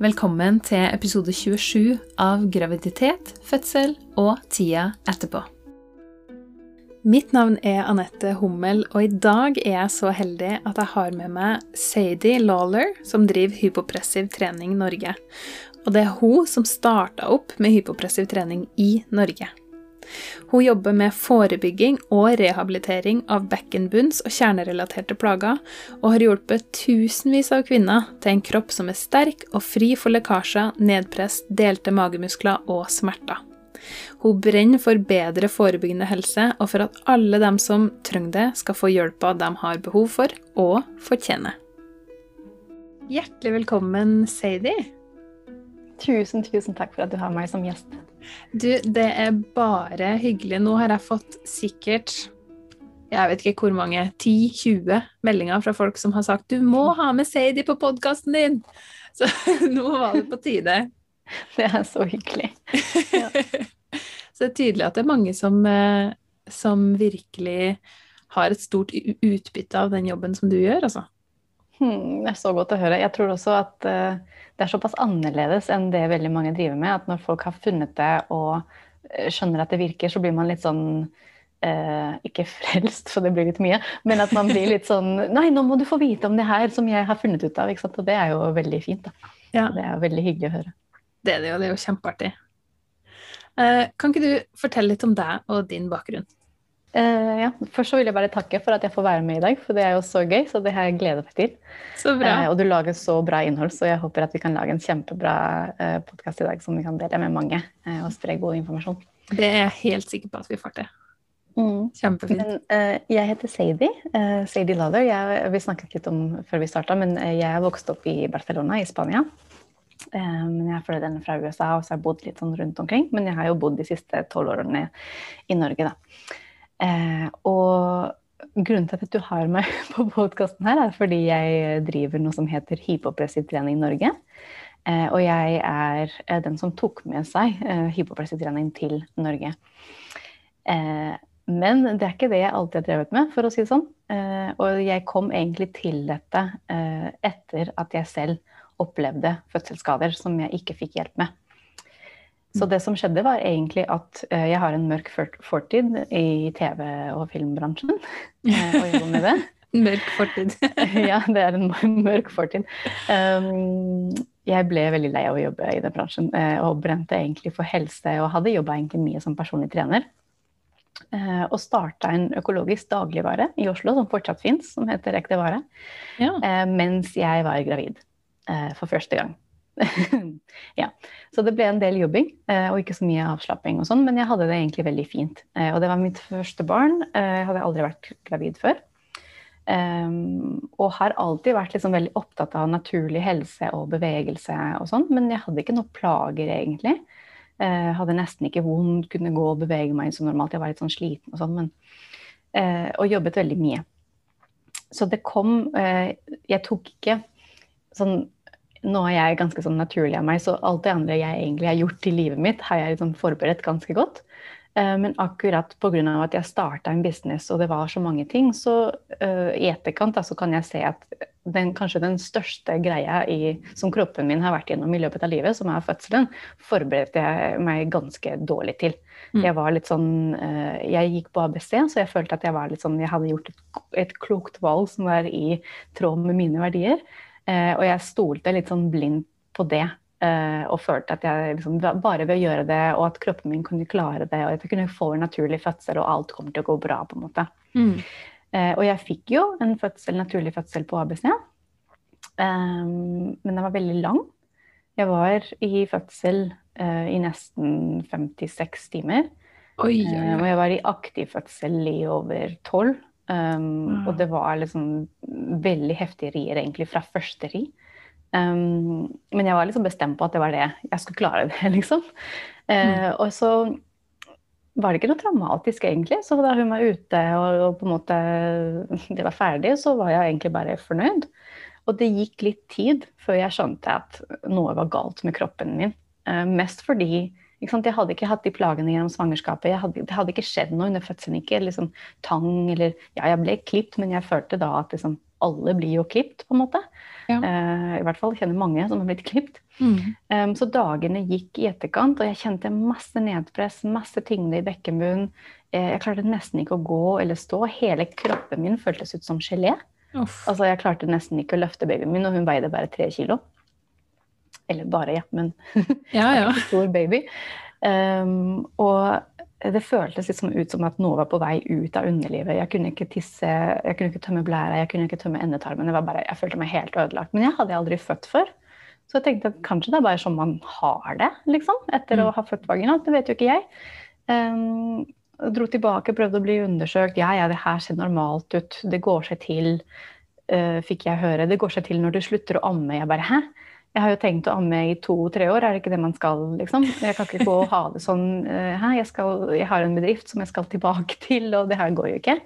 Velkommen til episode 27 av Graviditet, fødsel og tida etterpå. Mitt navn er Anette Hummel, og i dag er jeg så heldig at jeg har med meg Sadie Lawler, som driver Hypopressiv trening Norge. Og det er hun som starta opp med hypopressiv trening i Norge. Hun jobber med forebygging og rehabilitering av bekkenbunns- og kjernerelaterte plager, og har hjulpet tusenvis av kvinner til en kropp som er sterk og fri for lekkasjer, nedpress, delte magemuskler og smerter. Hun brenner for bedre forebyggende helse, og for at alle dem som trenger det, skal få hjelpa de har behov for og fortjener. Hjertelig velkommen, Sadie. Tusen, tusen takk for at du har meg som gjest. Du, det er bare hyggelig. Nå har jeg fått sikkert jeg vet ikke hvor mange, 10-20 meldinger fra folk som har sagt 'du må ha med Sadie på podkasten din'. Så nå var det på tide. Det er så hyggelig. Ja. så det er tydelig at det er mange som, eh, som virkelig har et stort utbytte av den jobben som du gjør, altså. Hmm, det er så godt å høre. Jeg tror også at uh, det er såpass annerledes enn det veldig mange driver med. At når folk har funnet det og eh, skjønner at det virker, så blir man litt sånn uh, Ikke frelst, for det blir litt mye, men at man blir litt sånn Nei, nå må du få vite om det her som jeg har funnet ut av. Og det er jo veldig fint. da. Ja. Det er jo veldig hyggelig å høre. Det er det jo. Det er jo kjempeartig. Uh, kan ikke du fortelle litt om deg og din bakgrunn? Uh, ja. Først så vil jeg bare takke for at jeg får være med i dag, for det er jo så gøy. Så det har jeg gledet meg til. Så bra. Uh, og du lager så bra innhold, så jeg håper at vi kan lage en kjempebra uh, podkast i dag som vi kan dele med mange uh, og spre god informasjon. Det er jeg helt sikker på at vi får til. Mm. Kjempefint. Men, jeg heter Sadie. Sadie Lather. Jeg, vi snakket litt om før vi starta, men jeg er vokst opp i Barcelona i Spania. Men jeg er flyttet fra USA og så har jeg bodd litt sånn rundt omkring. Men jeg har jo bodd de siste tolv årene i Norge, da. Eh, og grunnen til at du har meg på podkasten her, er fordi jeg driver noe som heter Hypopressiv trening Norge. Eh, og jeg er eh, den som tok med seg eh, hypopressiv trening til Norge. Eh, men det er ikke det jeg alltid har drevet med, for å si det sånn. Eh, og jeg kom egentlig til dette etter at jeg selv opplevde fødselsskader som jeg ikke fikk hjelp med. Så det som skjedde, var egentlig at uh, jeg har en mørk fortid i TV- og filmbransjen. Uh, og jobber med det. mørk fortid. ja, det er en mørk fortid. Um, jeg ble veldig lei av å jobbe i den bransjen uh, og brente egentlig for helse og hadde jobba egentlig mye som personlig trener. og starta en økologisk dagligvare i Oslo som fortsatt fins, som heter Ekte Vare, ja. mens jeg var gravid for første gang. ja. Så det ble en del jobbing eh, og ikke så mye avslapping og sånn, men jeg hadde det egentlig veldig fint. Eh, og det var mitt første barn. Eh, jeg hadde aldri vært gravid før. Um, og har alltid vært liksom veldig opptatt av naturlig helse og bevegelse og sånn, men jeg hadde ikke noe plager egentlig. Uh, hadde nesten ikke vondt, kunne gå og bevege meg som normalt. Jeg var litt sånn sliten og sånn, men Og jobbet veldig mye. Så det kom Jeg tok ikke sånn nå er jeg ganske sånn naturlig av meg, så alt det andre jeg egentlig har gjort i livet mitt, har jeg liksom forberedt ganske godt. Uh, men akkurat pga. at jeg starta en business og det var så mange ting, så uh, i etterkant da, så kan jeg se at den, kanskje den største greia i, som kroppen min har vært gjennom i løpet av livet, som er fødselen, forberedte jeg meg ganske dårlig til. Mm. Jeg var litt sånn uh, Jeg gikk på ABC, så jeg følte at jeg var litt sånn Jeg hadde gjort et, et klokt valg som var i tråd med mine verdier. Eh, og jeg stolte litt sånn blindt på det. Eh, og følte at jeg liksom, bare ved å gjøre det, og at kroppen min kunne klare det, og at jeg kunne få en naturlig fødsel, og alt kommer til å gå bra, på en måte. Mm. Eh, og jeg fikk jo en fødsel, naturlig fødsel på ABC, men den var veldig lang. Jeg var i fødsel i nesten 56 timer. Oi, oi, oi. Og jeg var i aktiv fødsel i over 12. Um, Og det var liksom veldig heftige rier egentlig fra første ri. Um, men jeg var liksom bestemt på at det var det. Jeg skulle klare det, liksom. Uh, Og så var det ikke noe traumatisk, egentlig. Så da hun var ute og, og, på en måte det var ferdig, så var jeg egentlig bare fornøyd. Og det gikk litt tid før jeg skjønte at noe var galt med kroppen min. Uh, mest fordi jeg hadde ikke hatt de plagene gjennom svangerskapet. Hadde, det hadde ikke skjedd noe under fødselen. Ikke liksom tang eller Ja, jeg ble klipt, men jeg følte da at liksom, alle blir jo klipt, på en måte. Ja. Uh, I hvert fall kjenner mange som har blitt klipt. Mm. Um, så dagene gikk i etterkant, og jeg kjente masse nedpress, masse tyngde i bekkenbunnen. Uh, jeg klarte nesten ikke å gå eller stå. Hele kroppen min føltes ut som gelé. Altså, jeg klarte nesten ikke å løfte babyen min, og hun veide bare tre kilo. Eller bare, ja, men Ja, ja. stor baby. Um, og det føltes liksom ut som at noe var på vei ut av underlivet. Jeg kunne ikke tisse, jeg kunne ikke tømme blæra, jeg kunne ikke tømme endetarmen. Det var bare, jeg følte meg helt ødelagt. Men jeg hadde aldri født før. Så jeg tenkte at kanskje det er bare sånn man har det, liksom, etter Mm. å ha født vaginalt. Det vet jo ikke jeg. Um, dro tilbake, prøvde å bli undersøkt. Ja, ja, det her ser normalt ut. Det går seg til, uh, fikk jeg høre. Det går seg til når du slutter å amme. Jeg bare, hæ? Jeg har jo tenkt å amme i to-tre år, er det ikke det man skal, liksom? Jeg kan ikke gå og ha det sånn, eh. Jeg, skal, jeg har en bedrift som jeg skal tilbake til, og det her går jo ikke.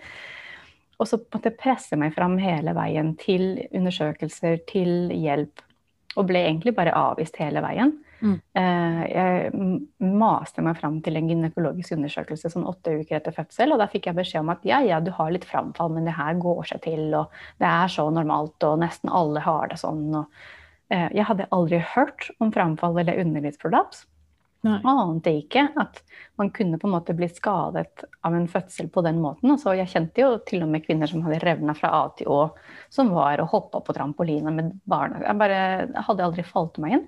Og så måtte jeg presse meg fram hele veien til undersøkelser, til hjelp. Og ble egentlig bare avvist hele veien. Mm. Eh, Jeg maste meg fram til en gynekologisk undersøkelse sånn åtte uker etter fødsel, og da fikk jeg beskjed om at ja, ja, du har litt framfall, men det her går seg til, og det er så normalt, og nesten alle har det sånn. Og, jeg hadde aldri hørt om framfall eller underlivsprolaps. Nei. Ante ikke at man kunne på en måte bli skadet av en fødsel på den måten. Og så jeg kjente jo til og med kvinner som hadde revna fra A til Å, som var og hoppa på trampoline med barna. Jeg bare hadde aldri falt meg inn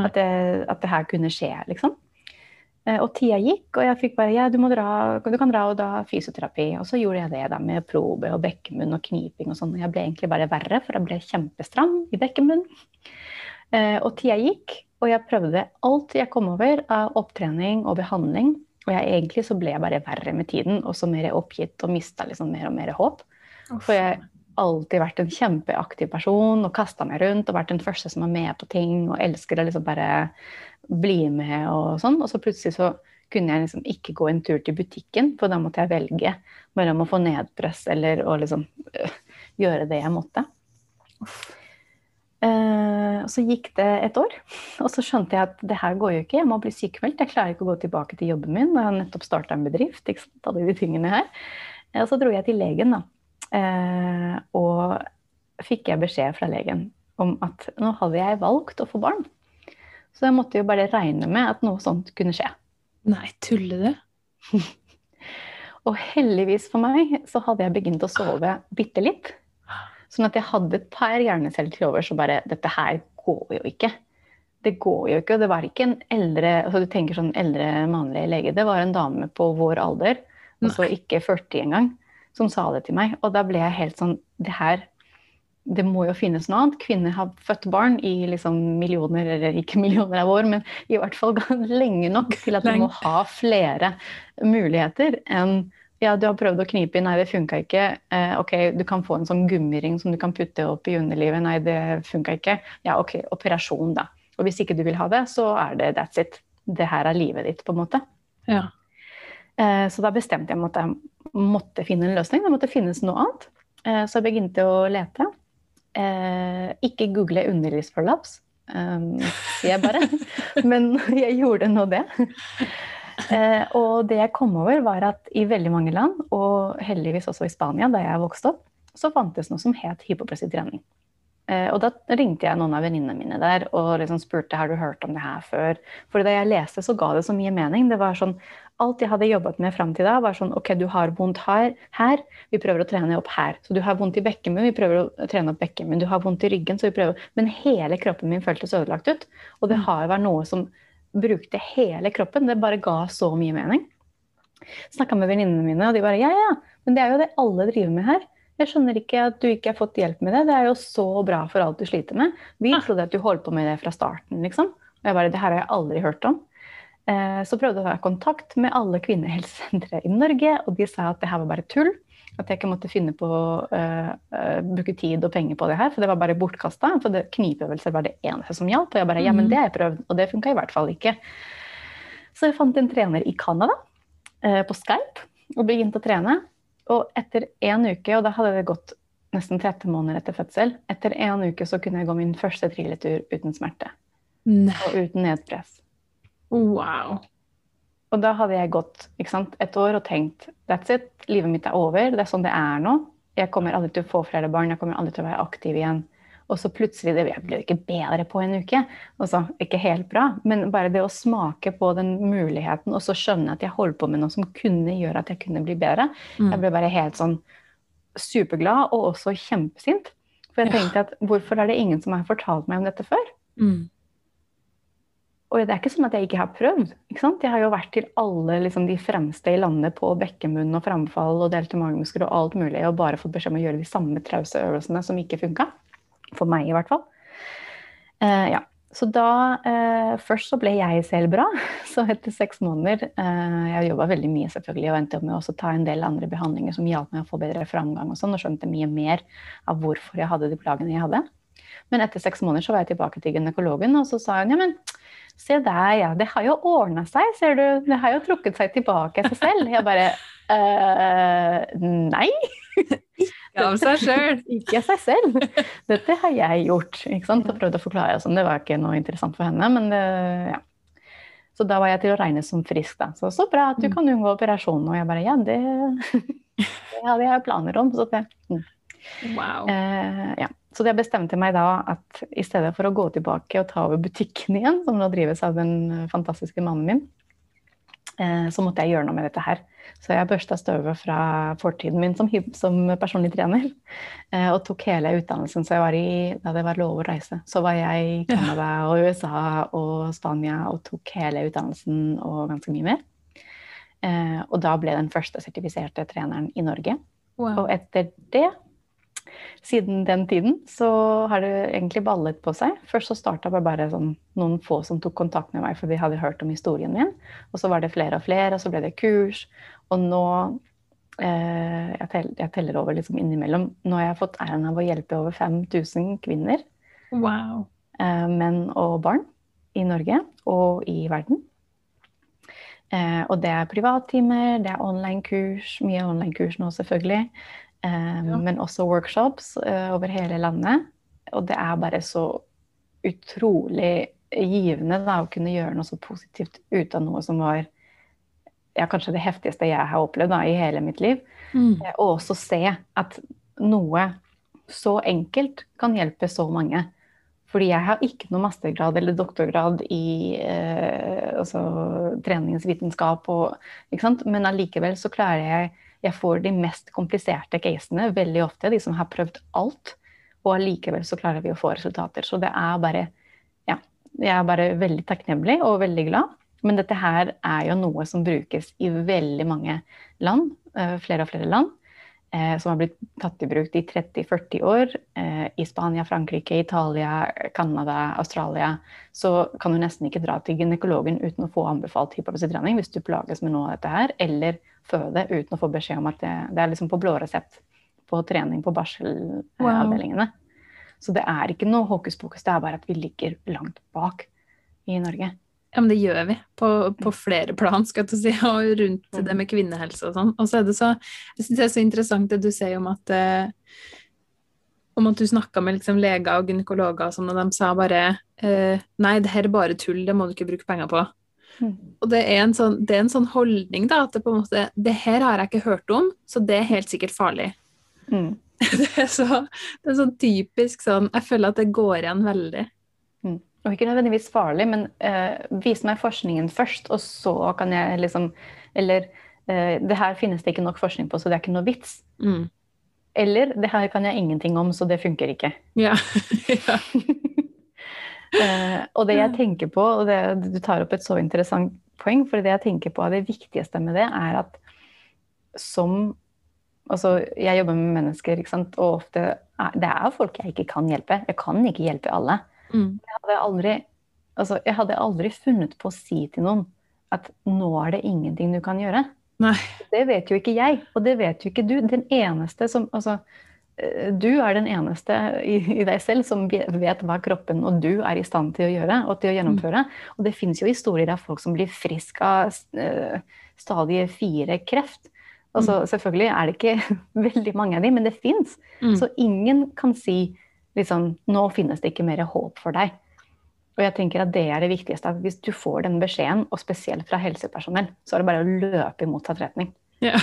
at det, at det her kunne skje, liksom. Eh, Og tida gikk, og jeg fikk bare ja, du, dra, du kan dra og da fysioterapi. Og så gjorde jeg det da med probe og bekkemunn og kniping og sånn. Jeg ble egentlig bare verre, for jeg ble kjempestram i bekkemunn. Eh, Og tida gikk, og jeg prøvde alt jeg kom over av opptrening og behandling. Og jeg, egentlig så ble jeg bare verre med tiden, og så mer oppgitt og mista liksom mer og mer håp. For jeg alltid vært en kjempeaktiv person og kasta meg rundt og vært den første som er med på ting og elsker å liksom bare bli med og sånn. Og så plutselig så kunne jeg liksom ikke gå en tur til butikken, for da måtte jeg velge mellom å få nedpress eller å liksom øh, gjøre det jeg måtte. Uh, og så gikk det et år, og så skjønte jeg at det her går jo ikke. Jeg må bli sykemeldt. Jeg klarer ikke å gå tilbake til jobben min. Jeg har nettopp starta en bedrift. ikke sant, alle de tingene her. Og så dro jeg til legen, da. Eh, og fikk jeg beskjed fra legen om at nå hadde jeg valgt å få barn. Så jeg måtte jo bare regne med at noe sånt kunne skje. Nei, tuller du? Og heldigvis for meg så hadde jeg begynt å sove bitte litt. Sånn at jeg hadde et par hjerneceller til overs og bare Dette her går jo ikke. Det går jo ikke. Og det var ikke en eldre altså du tenker sånn eldre mannlig lege. Det var en dame på vår alder, altså ikke 40 engang, som sa det til meg. Og da ble jeg helt sånn Det her det må jo finnes noe annet. Kvinner har født barn i liksom millioner, eller ikke millioner av år, men i hvert fall lenge nok til at du må ha flere muligheter enn ja, du har prøvd å knipe i, nei, det funka ikke. Eh, ok, du kan få en sånn gummiring som du kan putte opp i underlivet, nei, det funka ikke. Ja, ok, operasjon, da. Og hvis ikke du vil ha det, så er det that's it. Det her er livet ditt, på en måte. Ja. Eh, så da bestemte jeg meg at jeg måtte finne en løsning. Det måtte finnes noe annet. Eh, så jeg begynte å lete. Eh, ikke google underlivsprolaps, um, sier jeg bare. Men jeg gjorde nå det. Eh, og det jeg kom over, var at i veldig mange land, og heldigvis også i Spania, da jeg vokste opp, så fantes noe som het hypopresitrening. Eh, og da ringte jeg noen av venninnene mine der og liksom spurte har du hørt om det her før. For da jeg leste, så ga det så mye mening. Det var sånn, Alt jeg hadde jobbet med fram til da, var sånn OK, du har vondt her, her, vi prøver å trene opp her. Så du har vondt i bekkenbunnen, vi prøver å trene opp bekkenbunnen. Du har vondt i ryggen, så vi prøver Men hele kroppen min føltes ødelagt ut. Og det har vært noe som brukte hele kroppen. Det bare ga så mye mening. Snakka med venninnene mine, og de bare ja, ja, men det er jo det alle driver med her. Jeg skjønner ikke at du ikke har fått hjelp med det. Det er jo så bra for alt du sliter med. Vi trodde at du holdt på med det fra starten, liksom. Og jeg bare det her har jeg aldri hørt om. Eh, Så prøvde jeg å ha kontakt med alle kvinnehelsesentre i Norge, og de sa at det her var bare tull. At jeg ikke måtte finne på å uh, bruke tid og penger på det her, for det var bare bortkasta. For det, knipeøvelser var det eneste som hjalp. Og jeg bare ja, men det har jeg prøvd, og det funka i hvert fall ikke. Så jeg fant en trener i Canada, uh, på Skype, og begynte å trene. Og etter én uke, og da hadde det gått nesten 13 måneder etter fødsel, etter én uke så kunne jeg gå min første trilletur uten smerte. Nei. Og uten nedpress. Wow. Og da hadde jeg gått sant, et år og tenkt that's it, livet mitt er over, det er sånn det er nå. jeg kommer aldri til å få flere barn, jeg kommer aldri til å være aktiv igjen. Og så plutselig det ble det ikke bedre på en uke. Altså, ikke helt bra, men bare det å smake på den muligheten og så skjønne at jeg holdt på med noe som kunne gjøre at jeg kunne bli bedre. Mm. Jeg ble bare helt sånn superglad og også kjempesint. For jeg tenkte at hvorfor er det ingen som har fortalt meg om dette før? Mm. Og det er ikke sånn at jeg ikke har prøvd. Ikke jeg har jo vært til alle liksom, de fremste i landet på bekkemunn og framfall og delte magemuskler og alt mulig, og bare fått beskjed om å gjøre de samme trause øvelsene som ikke funka. For meg, i hvert fall. Eh, ja. Så da eh, Først så ble jeg selv bra. Så etter seks måneder eh, Jeg jobba veldig mye selvfølgelig og endte opp med å ta en del andre behandlinger som hjalp meg å få bedre framgang og sånn, og skjønte mye mer av hvorfor jeg hadde de plagene jeg hadde. Men etter seks måneder så var jeg tilbake til gynekologen, og så sa hun ja, men se der, ja. Det har jo ordna seg, ser du. Det har jo trukket seg tilbake seg selv. Jeg bare nei. Ikke av seg sjøl. ikke av seg selv. Dette har jeg gjort. ikke sant? Og prøvde å forklare sånn. Det var ikke noe interessant for henne, men det, ja. Så da var jeg til å regne som frisk, da. Så så bra at du mm. kan unngå operasjonen. Og jeg bare ja, det, det hadde jeg planer om. Så det, mm. wow. Eh, ja. Så jeg bestemte meg da at i stedet for å gå tilbake og ta over butikken igjen, som nå drives av den fantastiske mannen min, eh, så måtte jeg gjøre noe med dette her. Så jeg børsta støvet fra fortiden min som, som personlig trener. Eh, og tok hele utdannelsen. Så jeg var i, da det var lov å reise, så var jeg i Canada og USA og Spania og tok hele utdannelsen og ganske mye mer. Eh, og da ble den første sertifiserte treneren i Norge. Wow. Og etter det siden den tiden så har det egentlig ballet på seg. Først så starta bare, bare sånn, noen få som tok kontakt med meg, for de hadde hørt om historien min. Og så var det flere og flere, og så ble det kurs. Og nå eh, jeg, teller, jeg, teller, over liksom innimellom. Nå har jeg fått æren av å hjelpe over 5000 kvinner. Wow. Eh, menn og barn i Norge og i verden. Eh, og det er privattimer, det er online-kurs, mye online-kurs nå selvfølgelig. Um, ja. Men også workshops uh, over hele landet. Og det er bare så utrolig givende da, å kunne gjøre noe så positivt ut av noe som var ja, kanskje det heftigste jeg har opplevd da, i hele mitt liv. Mm. Uh, og også se at noe så enkelt kan hjelpe så mange. Fordi jeg har ikke noe mastergrad eller doktorgrad i eh, altså, treningsvitenskap, og, men allikevel så klarer jeg jeg får de mest kompliserte casene veldig ofte, de som har prøvd alt. Og allikevel så klarer vi å få resultater. Så det er bare Ja, jeg er bare veldig takknemlig og veldig glad. Men dette her er jo noe som brukes i veldig mange land, eh, flere og flere land. Eh, som har blitt tatt i bruk i 30-40 år. Eh, I Spania, Frankrike, Italia, Canada, Australia. Så kan du nesten ikke dra til gynekologen uten å få anbefalt hypofysetrening hvis du plages med noe av dette her. Eller føde uten å få beskjed om at det, det er liksom på blå resept på trening på barselavdelingene. Wow. Så det er ikke noe hokus pokus, det er bare at vi ligger langt bak i Norge. Ja, men det gjør vi på, på flere plan, skal jeg si, og rundt mm. det med kvinnehelse og sånn. Og så er det så Jeg syns det er så interessant det du sier om at eh, om at du snakka med liksom leger og gynekologer og sånn, og de sa bare eh, Nei, det her er bare tull, det må du ikke bruke penger på. Mm. Og det er, sånn, det er, en sånn, holdning, da, at det på en måte Det her har jeg ikke hørt om, så det er helt sikkert farlig. Mm. det, er så, det er sånn typisk sånn Jeg føler at det går igjen veldig. Og ikke nødvendigvis farlig, men uh, vis meg forskningen først, og så kan jeg liksom Eller uh, det her finnes det ikke nok forskning på, så det er ikke noe vits. Mm. Eller det her kan jeg ingenting om, så det funker ikke. Ja. ja. Uh, og det jeg tenker på, og det, du tar opp et så interessant poeng, for det jeg tenker på det viktigste med det, er at som Altså, jeg jobber med mennesker, ikke sant, og ofte Det er folk jeg ikke kan hjelpe. Jeg kan ikke hjelpe alle. Mm. Jeg, hadde aldri, altså, jeg hadde aldri funnet på å si til noen at nå er det ingenting du kan gjøre. Nei. Det vet jo ikke jeg, og det vet jo ikke du. Den eneste som altså, Eh, du er den eneste i, i, deg selv som vet hva kroppen og du er i stand til å gjøre og til å gjennomføre. Mm. Og det fins jo historier av folk som blir friske av uh, stadie fire kreft. Altså, mm. Selvfølgelig er det ikke veldig mange av dem, men det fins. Mm. Så ingen kan si liksom, nå finnes det ikke mer håp for deg. Og jeg tenker at det er det viktigste. at Hvis du får den beskjeden, og spesielt fra helsepersonell, så er det bare å løpe i motsatt retning. Ja.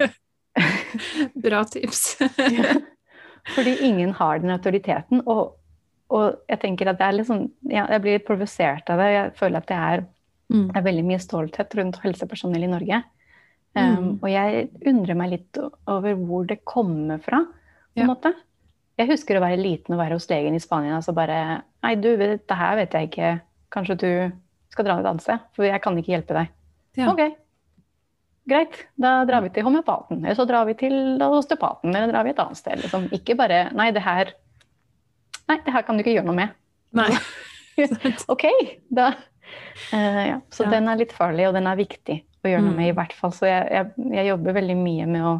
Bra tips. ja. Fordi ingen har den autoriteten. Og, og, jeg tenker at det er sånn, ja, jeg blir provosert av det. Jeg føler at det er, mm. er veldig mye stolthet rundt helsepersonell i Norge. Um, mm. Og jeg undrer meg litt over hvor det kommer fra, på en ja. måte. Jeg husker å være liten og være hos legen i Spania og så bare Nei, du, det her vet jeg ikke. Kanskje du skal dra et annet sted? For jeg kan ikke hjelpe deg. Ja. Ok, greit, da drar vi til homeopaten. Eller så drar vi til osteopaten, eller drar vi et annet sted. Liksom. Ikke bare Nei, det her Nei, det her kan du ikke gjøre noe med. Nei. ok, da uh, ja. Så ja. den er litt farlig, og den er viktig å gjøre noe med, i mm. hvert fall. Så jeg, jeg, jeg jobber veldig mye med å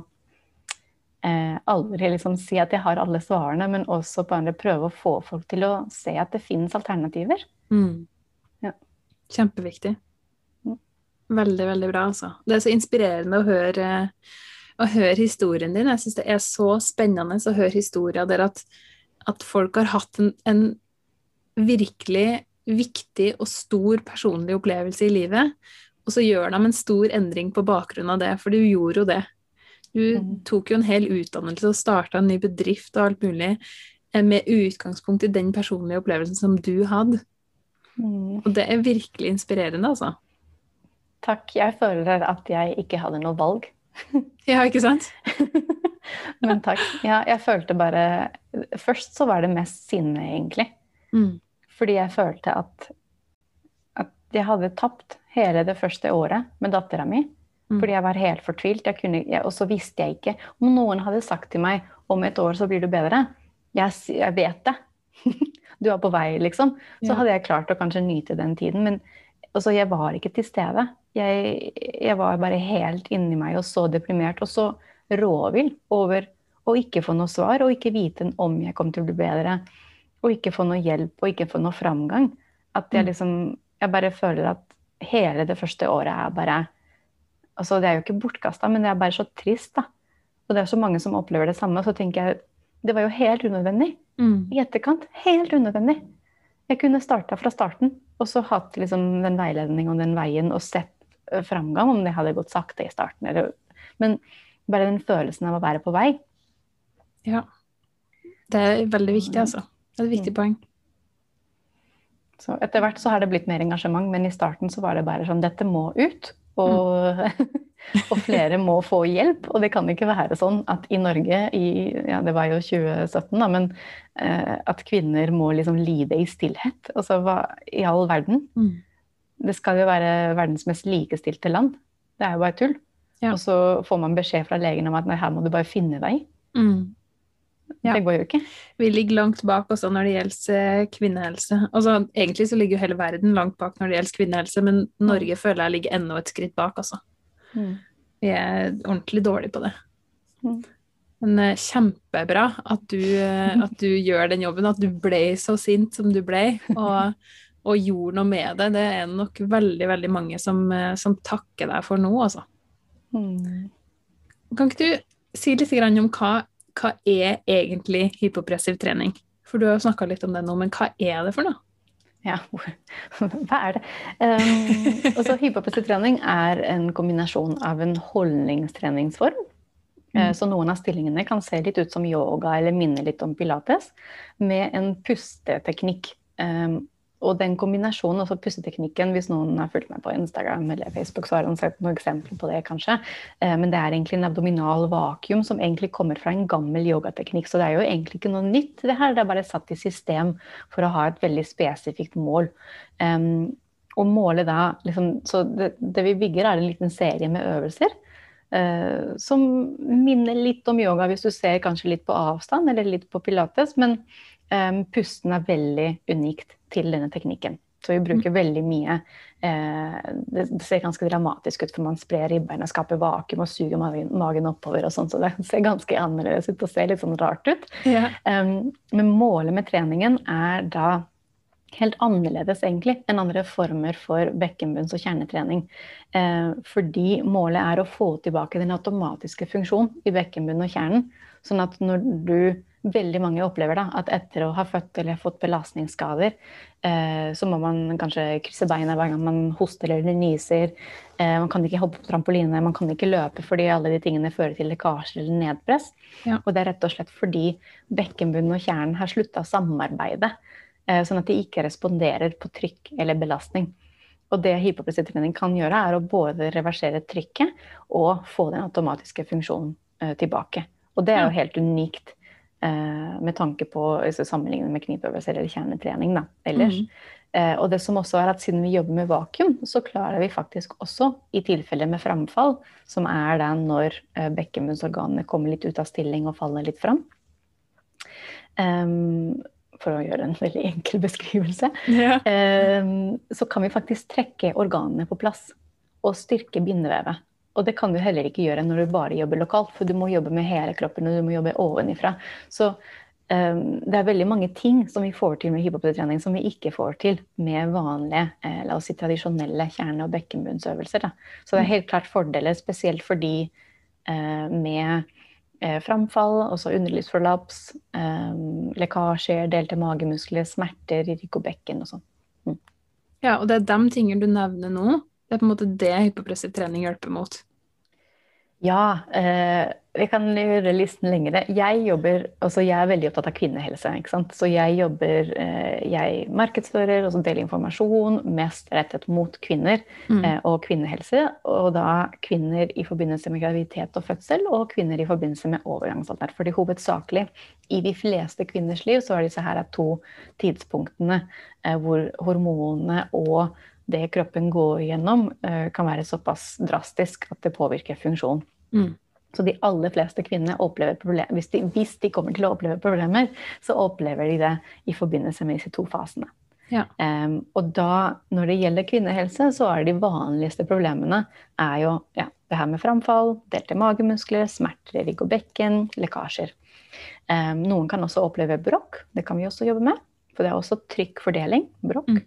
uh, aldri liksom si at jeg har alle svarene, men også bare prøve å få folk til å se at det finnes alternativer. Mm. Ja. Kjempeviktig. Veldig, veldig bra, altså. Det er så inspirerende å høre, å høre historien din. Jeg syns det er så spennende å høre historier der at, at folk har hatt en, en, virkelig viktig og stor personlig opplevelse i livet, og så gjør de en stor endring på bakgrunn av det, for du gjorde jo det. Du mm. tok jo en hel utdannelse og starta en ny bedrift og alt mulig eh, med utgangspunkt i den personlige opplevelsen som du hadde. Mm. Og det er virkelig inspirerende, altså. Takk. Jeg føler at jeg ikke hadde noe valg. ja, ikke sant? Men takk. Ja, jeg følte bare Først så var det mest sinne, egentlig. Mm. Fordi jeg følte at, at jeg hadde tapt hele det første året med dattera mi. Mm. Fordi jeg var helt fortvilt. Jeg jeg, og så visste jeg ikke Om noen hadde sagt til meg om et år så blir du bedre. Jeg, jeg vet det. du er på vei, liksom. Så hadde jeg klart å kanskje nyte den tiden. Men altså, jeg var ikke til stede. Jeg, jeg, var bare helt inni meg og så deprimert og så råvill over å ikke få noe svar og ikke vite om jeg kom til å bli bedre. Og ikke få noe hjelp og ikke få noe framgang. At jeg mm. liksom Jeg bare føler at hele det første året er bare altså Det er jo ikke bortkasta, men det er bare så trist, da. Og det er så mange som opplever det samme. Så tenker jeg det var jo helt unødvendig. Mm. I etterkant. Helt unødvendig. Jeg kunne starta fra starten og så hatt liksom den veiledning og den veien og sett Eh, framgang om det hadde gått sakte i starten. Eller, men bare den følelsen av å være på vei. Ja. Det er veldig viktig, altså. Det er et viktig mm. poeng. Så etter hvert så har det blitt mer engasjement, men i starten så var det bare sånn dette må ut. Og, mm. og flere må få hjelp. Og det kan ikke være sånn at i Norge, i, ja det var jo 2017, da, men eh, at kvinner må liksom lide i stillhet. Altså hva i all verden? Mm det skal jo være verdens mest likestilte land. Det er jo bare tull. Ja. Og så får man beskjed fra legen om at nei, her må du bare finne deg. Mm. Ja. Det går jo ikke. Vi ligger langt bak også når det gjelder eh, kvinnehelse. Altså, egentlig så ligger jo hele verden langt bak når det gjelder kvinnehelse, men Norge mm. føler jeg ligger enda et skritt bak, altså. Mm. Vi er ordentlig dårlige på det. Mm. Men uh, kjempebra at du, uh, at du, gjør den jobben, at du ble så sint som du ble. Og og gjorde noe med det. Det er nok veldig veldig mange som, uh, som takker deg for nå, altså. Mm. Kan ikke du si litt om hva, hva er egentlig hypopressiv trening? For du har jo snakka litt om det nå, men hva er det for noe? Ja, hva er det? Um, også hypopressiv trening er en kombinasjon av en holdningstreningsform. Eh, mm. Så noen av stillingene kan se litt ut som yoga eller minne litt om pilates, med en pusteteknikk. Um, og den kombinasjonen, altså pusteteknikken, hvis noen har fulgt meg på Instagram eller Facebook, så har han sett noen eksempler på det, kanskje. Eh, men det er egentlig en abdominal vakuum som egentlig kommer fra en gammel yogateknikk. Så det er jo egentlig ikke noe nytt, det her. Det er bare satt i system for å ha et veldig spesifikt mål. Og målet da liksom, Så det, det, vi bygger, er en liten serie med øvelser. Uh, som minner litt om yoga hvis du ser kanskje litt på avstand, eller litt på pilates. Men um, pusten er veldig unikt til denne teknikken. Så vi bruker mm. veldig mye eh, det, ser ganske dramatisk ut, for man sprer ribbeina, skaper vakuum og suger magen, magen oppover og sånn, så det ser ganske annerledes ut og ser litt sånn rart ut. Yeah. Um, men målet med treningen er da helt annerledes egentlig enn andre former for bekkenbunns- og kjernetrening. Eh, fordi målet er å få tilbake den automatiske funksjonen i bekkenbunnen og kjernen. Sånn at når du veldig mange opplever da, at etter å ha født eller fått belastningsskader, eh, så må man kanskje krysse beina hver gang man hoster eller nyser. Eh, man kan ikke hoppe på trampoline, man kan ikke løpe fordi alle de tingene fører til lekkasjer eller nedpress. Ja. Og det er rett og slett fordi bekkenbunnen og kjernen har slutta å samarbeide. Eh, sånn at de ikke responderer på trykk eller belastning. Og det hypoplasietrening kan gjøre, er å både reversere trykket og få den automatiske funksjonen eh, tilbake. Og det er jo helt unikt med tanke på altså, sammenlignet med knipeøvelser eller kjernetrening da, ellers. Eh, og det som også er at siden vi jobber med vakuum, så klarer vi faktisk også, i tilfelle med framfall, som er da når eh, bekkenbunnsorganene kommer litt ut av stilling og faller litt fram, Um, for å gjøre en veldig enkel beskrivelse, Ja. Um, så kan vi faktisk trekke organene på plass og styrke bindevevet. Og det kan du heller ikke gjøre når du bare jobber lokalt, for du må jobbe med hele kroppen og du må jobbe ovenifra. Så um, det er veldig mange ting som vi får til med hypopotretrening som vi ikke får til med vanlige, eh, la oss si tradisjonelle kjerne- og bekkenbunnsøvelser. Da. Så det er helt klart fordeler, spesielt fordi eh, med eh, framfall, også underlivsforlaps, eh, lekkasjer, delte magemuskler, smerter i rygg og bekken og sånn. ja, og det er de tingene du nevner nå. Det er på en måte det hypopressetrening hjelper mot. Ja, eh, vi kan gjøre listen lengre. Jeg jobber, altså jeg er veldig opptatt av kvinnehelse. ikke sant? Så jeg jobber, eh, jeg markedsfører og deler informasjon mest rettet mot kvinner Mm. eh, og kvinnehelse. Og da kvinner i forbindelse med graviditet og fødsel, og kvinner i forbindelse med overgangsalder. Fordi hovedsakelig i de fleste kvinners liv så er disse her to tidspunktene eh, hvor hormonene og det kroppen går gjennom, eh, kan være såpass drastisk at det påvirker funksjon. Mm. Så de aller fleste kvinnene opplever problemer hvis, hvis de kommer til å oppleve problemer, så opplever de det i forbindelse med disse to fasene. Ja. Um, og da, når det gjelder kvinnehelse, så er de vanligste problemene er jo ja, det her med framfall, delte magemuskler, smerter i rygg og bekken, lekkasjer. Um, noen kan også oppleve brokk. Det kan vi også jobbe med. For det er også trykkfordeling. Brokk. Mm.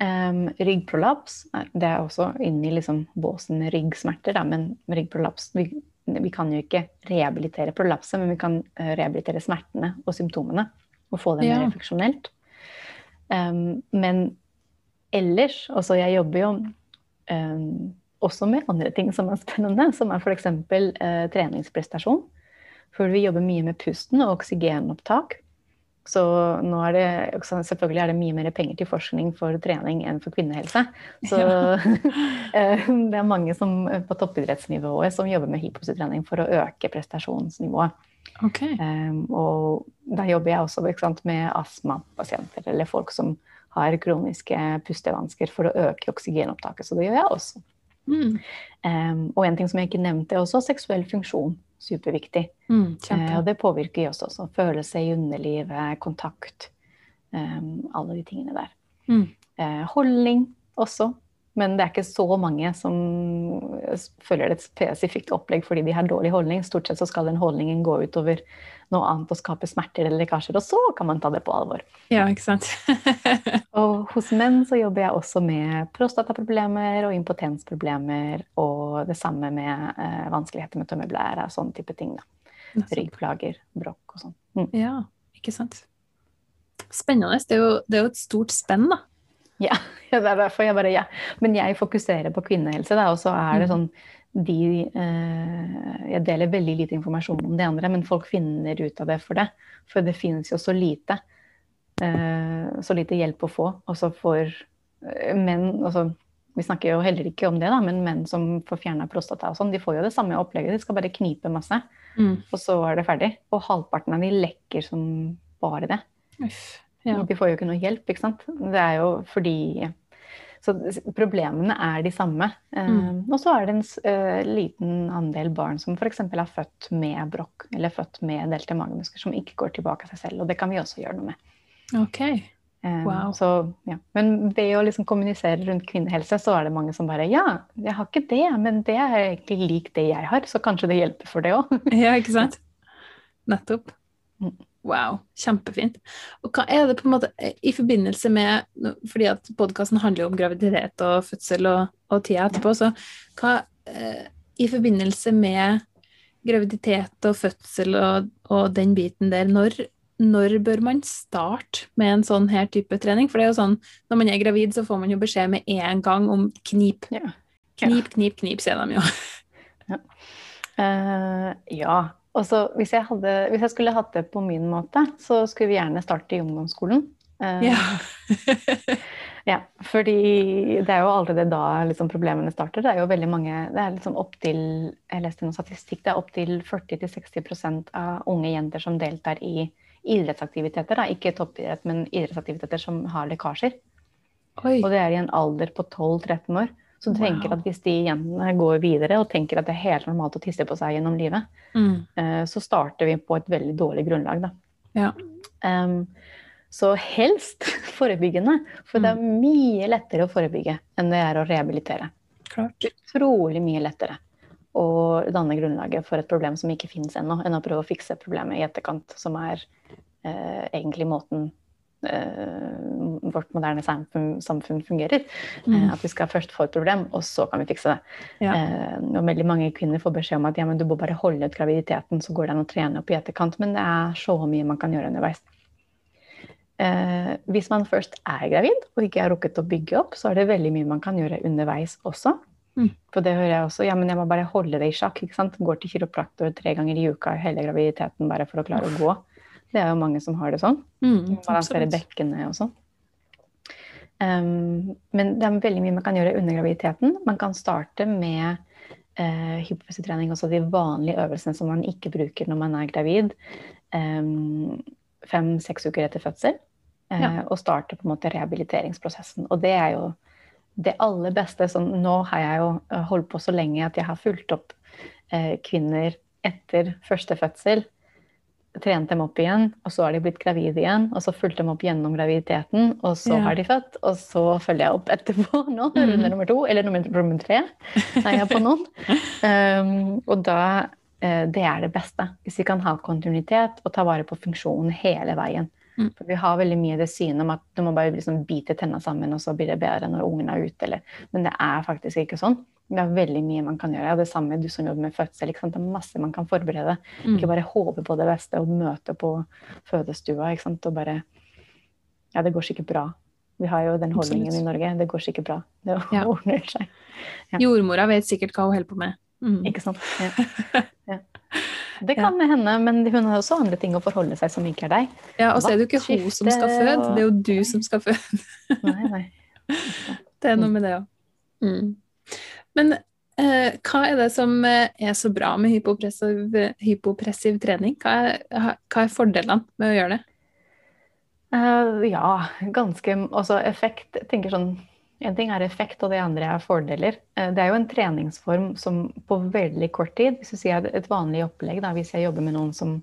Em, ryggprolaps. er- Det er også inni liksom båsen med ryggsmerter, da, men ryggprolaps vi, vi kan jo ikke rehabilitere prolapset, men vi kan eh, rehabilitere smertene og symptomene. Og få det Ja. mer funksjonelt. Em, men ellers Altså, jeg jobber jo um, også med andre ting som er spennende, som er f.eks. Uh, treningsprestasjon. For vi jobber mye med pusten og oksygenopptak. Så nå er det selvfølgelig er det mye mer penger til forskning for trening enn for kvinnehelse. Så ja. det er mange som, på toppidrettsnivået som jobber med hypositrening for å øke prestasjonsnivået. Okay. Um, og da jobber jeg også sant, med astmapasienter eller folk som har kroniske pustevansker for å øke oksygenopptaket. Så det gjør jeg også. Mm. Um, og en ting som jeg ikke nevnte, er også seksuell funksjon. Superviktig. Mm, Eh, og det påvirker i oss også. Følelse i underlivet, kontakt. Eh, alle de tingene der. Mm. Eh, holdning også. Men det er ikke så mange som følger et spesifikt opplegg fordi de har dårlig holdning. Stort sett så skal den holdningen gå utover noe annet og skape smerter eller lekkasjer, og så kan man ta det på alvor. Ja, ikke sant. Og hos menn så jobber jeg også med prostataproblemer og impotensproblemer, og det samme med eh, vanskeligheter med tømmeblære og sånne type ting. da. Ryggplager, brokk og sånn. Mm. Ja, ikke sant. Spennende. Det er jo, det er jo et stort spenn, da. Ja, det er derfor jeg bare ja. Men jeg fokuserer på kvinnehelse, da, og så er det Mm. sånn de eh, Jeg deler veldig lite informasjon om det andre, men folk finner ut av det for det. For det finnes jo så lite. Eh, så lite hjelp å få. Og så får eh, menn altså, Vi snakker jo heller ikke om det, da, men menn som får fjerna prostata og sånn, de får jo det samme opplegget. De skal bare knipe masse, Mm. og så er det ferdig. Og halvparten av de lekker som bare det. Uff. Ja. De får jo ikke noe hjelp, ikke sant. Det er jo fordi Så problemene er de samme. Mm. og så er det en eh, liten andel barn som f.eks. er født med brokk eller født med delte magemuskler, som ikke går tilbake av seg selv. Og det kan vi også gjøre noe med. Ok. Eh, Wow. så, ja. Men ved å liksom kommunisere rundt kvinnehelse, så er det mange som bare Ja, jeg har ikke det, men det er egentlig lik det jeg har, så kanskje det hjelper for det òg. Ja, ikke sant? Nettopp. Mm. Wow, kjempefint. Og hva er det på en måte i forbindelse med Fordi at podkasten handler jo om graviditet og fødsel og, og tida etterpå, så hva eh, I forbindelse med graviditet og fødsel og, og den biten der, når, når, bør man starte med en sånn her type trening? For det er jo sånn, når man er gravid, så får man jo beskjed med en gang om knip. Ja. Knip, knip, knip, sier de jo. Ja. Uh, ja. Og så hvis, hvis, jeg skulle hatt det på min måte, så skulle vi gjerne starte i ungdomsskolen. Uh, ja. Ja, fordi det er jo allerede da liksom problemene starter. Det er jo veldig mange Det er liksom opptil Jeg leste noen statistikk. Det er opptil 40-60% av unge jenter som deltar i idrettsaktiviteter. Da. Ikke toppidrett, men idrettsaktiviteter som har lekkasjer. Oi. Og det er i en alder på 12-13 år. Så du wow. tenker at hvis de jentene går videre og tenker at det er helt normalt å tisse på seg gjennom livet, mm. uh, så starter vi på et veldig dårlig grunnlag, da. Ja. Um, så helst forebyggende. For det er mm. mye lettere å forebygge enn det er å rehabilitere. Klart. Utrolig mye lettere å danne grunnlaget for et problem som ikke finnes ennå, enn å prøve å fikse problemet i etterkant, som er eh, egentlig måten vårt moderne samfunn, fungerer. Mm. Eh, at vi skal først få et problem, og så kan vi fikse det. Ja. Eh, og veldig mange kvinner får beskjed om at ja, du må bare holde ut graviditeten, så går det an å trene opp i etterkant. Men det er så mye man kan gjøre underveis. Eh, hvis man først er gravid og ikke har rukket å bygge opp, så er det veldig mye man kan gjøre underveis også. Mm. For det hører jeg også. Ja, men jeg må bare holde det i sjakk. ikke sant? Går til kiropraktor tre ganger i uka hele graviditeten bare for å klare å gå. Det er jo mange som har det sånn. Mm, Balansere bekkenet og sånn. Um, men det er veldig mye man kan gjøre under graviditeten. Man kan starte med uh, hypofysiotrening, altså de vanlige øvelsene som man ikke bruker når man er gravid. Um, fem-seks uker etter fødsel. Uh, ja. Og starte på en måte rehabiliteringsprosessen. Og det er jo det aller beste. Så nå har jeg jo eh, holdt på så lenge at jeg har fulgt opp uh, kvinner etter første fødsel. Trent dem opp igjen, og så har de blitt gravide igjen. Og så fulgte dem opp gjennom graviditeten, og så ja. har de født. Og så følger jeg opp etterpå nå, mm. runde nummer to, eller nummer, nummer tre. Er jeg på noen. Um, og da uh, det er det beste. Hvis vi kan ha kontinuitet og ta vare på funksjonen hele veien. Mm. For vi har veldig mye det synet om at du må bare liksom bite tenna sammen, og så blir det bedre når ungen er ute. Eller. Men det er faktisk ikke sånn. Det er veldig mye man kan gjøre. Og det samme du som jobber med fødsel. Det er masse man kan forberede. Mm. Ikke bare håpe på det beste og møte på fødestua og bare Ja, det går sikkert bra. Vi har jo den holdningen Absolutt. i Norge. Det går sikkert bra. Det ja. ordner seg. Ja. Jordmora vet sikkert hva hun holder på med. Mm. Ikke sant. Ja. ja. Det kan ja. hende, men hun har også andre ting å forholde seg som ikke er deg. Ja, Og så er det jo ikke hun som skal føde, det er jo du som skal føde. nei, nei. Det er noe med det òg. Mm. Men eh, hva er det som eh, er så bra med hypopressiv, hypopressiv trening? Hva er, hva er, fordelene med å gjøre det? Uh, ja, ganske Altså effekt tenker sånn en ting er effekt, og det andre er fordeler. Eh, det er jo en treningsform som på veldig kort tid Hvis du sier et vanlig opplegg, da, hvis jeg jobber med noen som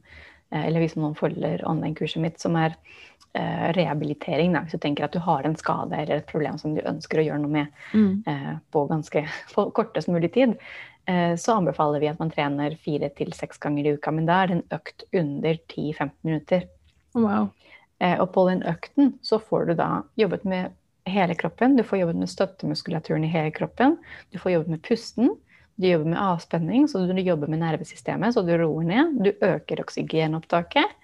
Eller hvis noen følger online-kurset mitt, som er rehabilitering. Da, hvis du tenker at du har en skade eller et problem som du ønsker å gjøre noe med mm. eh, på ganske på kortest mulig tid, eh, så anbefaler vi at man trener fire til seks ganger i uka. Men da er det en økt under 10-15 minutter. Wow. Eh, og på den økten så får du da jobbet med hele kroppen. Du får jobbet med støttemuskulaturen i hele kroppen. Du får jobbet med pusten. Du jobber med avspenning, så du jobber med nervesystemet, så du roer ned. Du øker oksygenopptaket.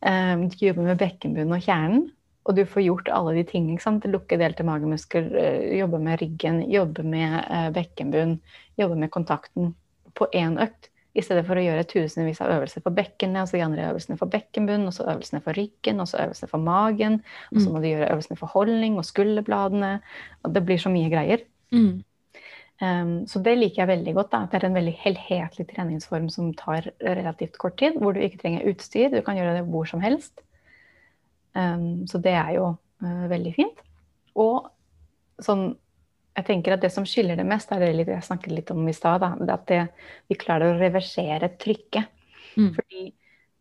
Ehm, du jobber med bekkenbunnen og kjernen. Og du får gjort alle de tingene. Lukke delte magemuskler, eh, jobbe med ryggen, jobbe med bekkenbunnen bekkenbunn, jobbe med kontakten på én økt. I stedet for å gjøre tusenvis av øvelser for bekkenet, og så de andre øvelsene for bekkenbunnen, og så øvelsene for ryggen, og så øvelsene for magen. Og så mm. må du gjøre øvelsene for holdning og skulderbladene. Og det blir så mye greier. Mm. Um, så det liker jeg veldig godt. Da, det er en veldig helhetlig treningsform som tar relativt kort tid. Hvor du ikke trenger utstyr. Du kan gjøre det hvor som helst. Um, så det er jo uh, veldig fint. Og sånn jeg tenker at Det som skiller det mest, er det jeg snakket litt om i stad. At det, vi klarer å reversere trykket. Mm. Fordi eh,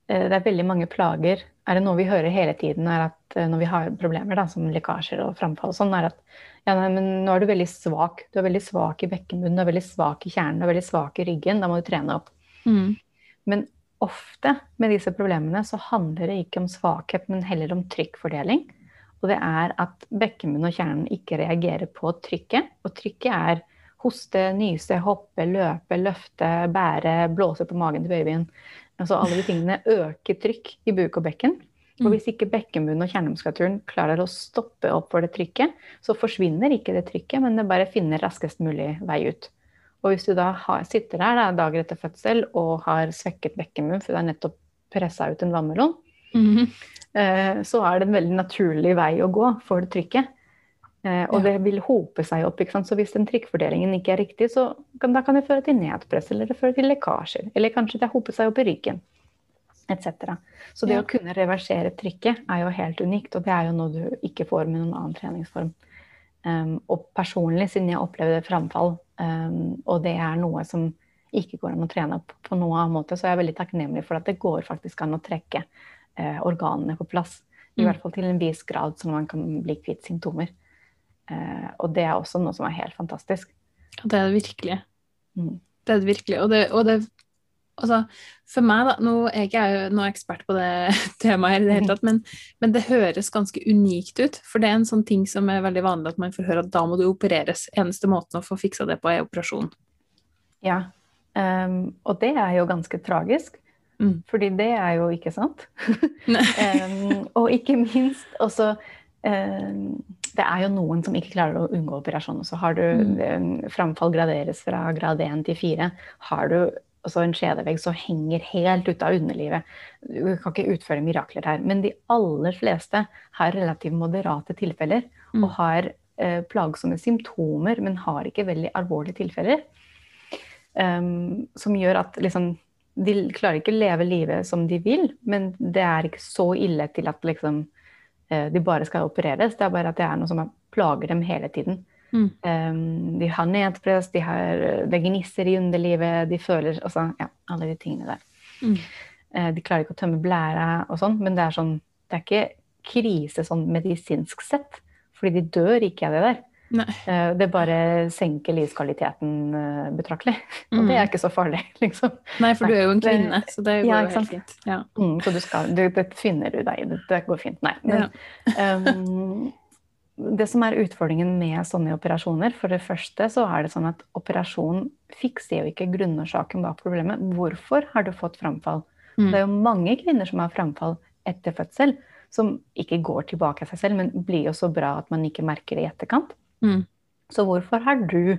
det er veldig mange plager. Er det noe vi hører hele tiden, er at eh, når vi har problemer da, som lekkasjer og framfall, og sånn, er at ja, nei, nå er du veldig svak. Du er veldig svak i bekkenbunnen, du er veldig svak i kjernen, du er veldig svak i ryggen. Da må du trene opp. Mm. Men ofte med disse problemene så handler det ikke om svakhet, men heller om trykkfordeling. Og det er at bekkenbunnen og kjernen ikke reagerer på trykket. Og trykket er hoste, nyse, hoppe, løpe, løfte, bære, blåse på magen til babyen. Altså alle de tingene øker trykk i buk og bekken. Og hvis ikke bekkenbunnen og kjernemuskulaturen klarer å stoppe opp for det trykket, så forsvinner ikke det trykket, men det bare finner raskest mulig vei ut. Og hvis du da har, sitter der da, dager etter fødsel og har svekket bekkenbunn, for du har nettopp pressa ut en vannmelon, Mhm. eh, så er det en veldig naturlig vei å gå for det trykket. Eh, og Ja. det vil hope seg opp. ikke sant? Så hvis den trykkfordelingen ikke er riktig, så da kan det føre til nedpress eller det fører til lekkasjer. Eller kanskje det hoper seg opp i ryggen. Etc. Så det Ja. å kunne reversere trykket er jo helt unikt, og det er jo noe du ikke får med noen annen treningsform. Um, og personlig, siden jeg opplevde framfall, um, og det er noe som ikke går an å trene opp på noen annen måte, så er jeg veldig takknemlig for at det går faktisk an å trekke uh, organene på plass. I Mm. hvert fall til en viss grad, så man kan bli kvitt symptomer. Uh, og det er også noe som er helt fantastisk. Ja, det er det virkelig. Mm. Det er det virkelig. Og det, og det Altså, for meg, da Nå er ikke jeg noen ekspert på det temaet her i det hele tatt, men, men det høres ganske unikt ut. For det er en sånn ting som er veldig vanlig at man får høre at da må du opereres. Eneste måten å få fiksa det på, er operasjon. Ja. Um, og det er jo ganske tragisk. Mm. Fordi det er jo ikke sant. Um, og ikke minst også um, Det er jo noen som ikke klarer å unngå operasjon. Så har du Mm. um, Framfall graderes fra grad 1 til 4. Har du også en skjedevegg som henger helt ute av underlivet. Du kan ikke utføre mirakler her. Men de aller fleste har relativt moderate tilfeller Mm. og har eh, plagsomme symptomer, men har ikke veldig alvorlige tilfeller. Um, som gjør at liksom, de klarer ikke å leve livet som de vil, men det er ikke så ille til at liksom, de bare skal opereres. Det er bare at det er noe som er- plager dem hele tiden. Mm. Um, de har nedpress, de har, det gnisser i underlivet, de føler altså, ja, alle de tingene der. Mm. Uh, de klarer ikke å tømme blæra og sånn, men det er sånn Det er ikke krise sånn medisinsk sett, fordi de dør ikke av det der. Nei. Eh, Det bare senker livskvaliteten betraktelig. betraktelig. Og Mm. det er ikke så farlig, liksom. Nei, for du er jo en kvinne, så det går Ja, jo helt fint. Ja. Mm, så du skal, du, det finner du deg i. Det, det går fint. Nei. Men, um, det som er utfordringen med sånne operasjoner, for det første så er det sånn at operasjon fikser jo ikke grunnårsaken bak problemet. Hvorfor har du fått framfall? Mm. Det er jo mange kvinner som har framfall etter fødsel, som ikke går tilbake av seg selv, men blir jo så bra at man ikke merker det i etterkant. Mm. Så hvorfor har du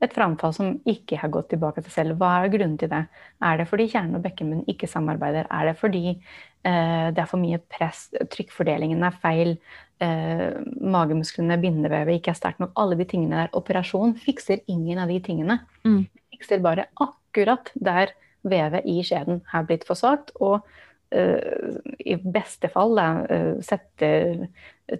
et framfall som ikke har gått tilbake til selv? Hva er grunnen til det? Er det fordi kjernen og bekkenbunnen ikke samarbeider? Er det fordi eh, det er for mye press, trykkfordelingen er feil, eh, magemusklene, bindevevet ikke er sterkt nok? Alle de tingene der. Operasjon fikser ingen av de tingene. Mm. Fikser bare akkurat der vevet i skjeden har blitt for svakt. og Uh, i beste fall da, eh, setter,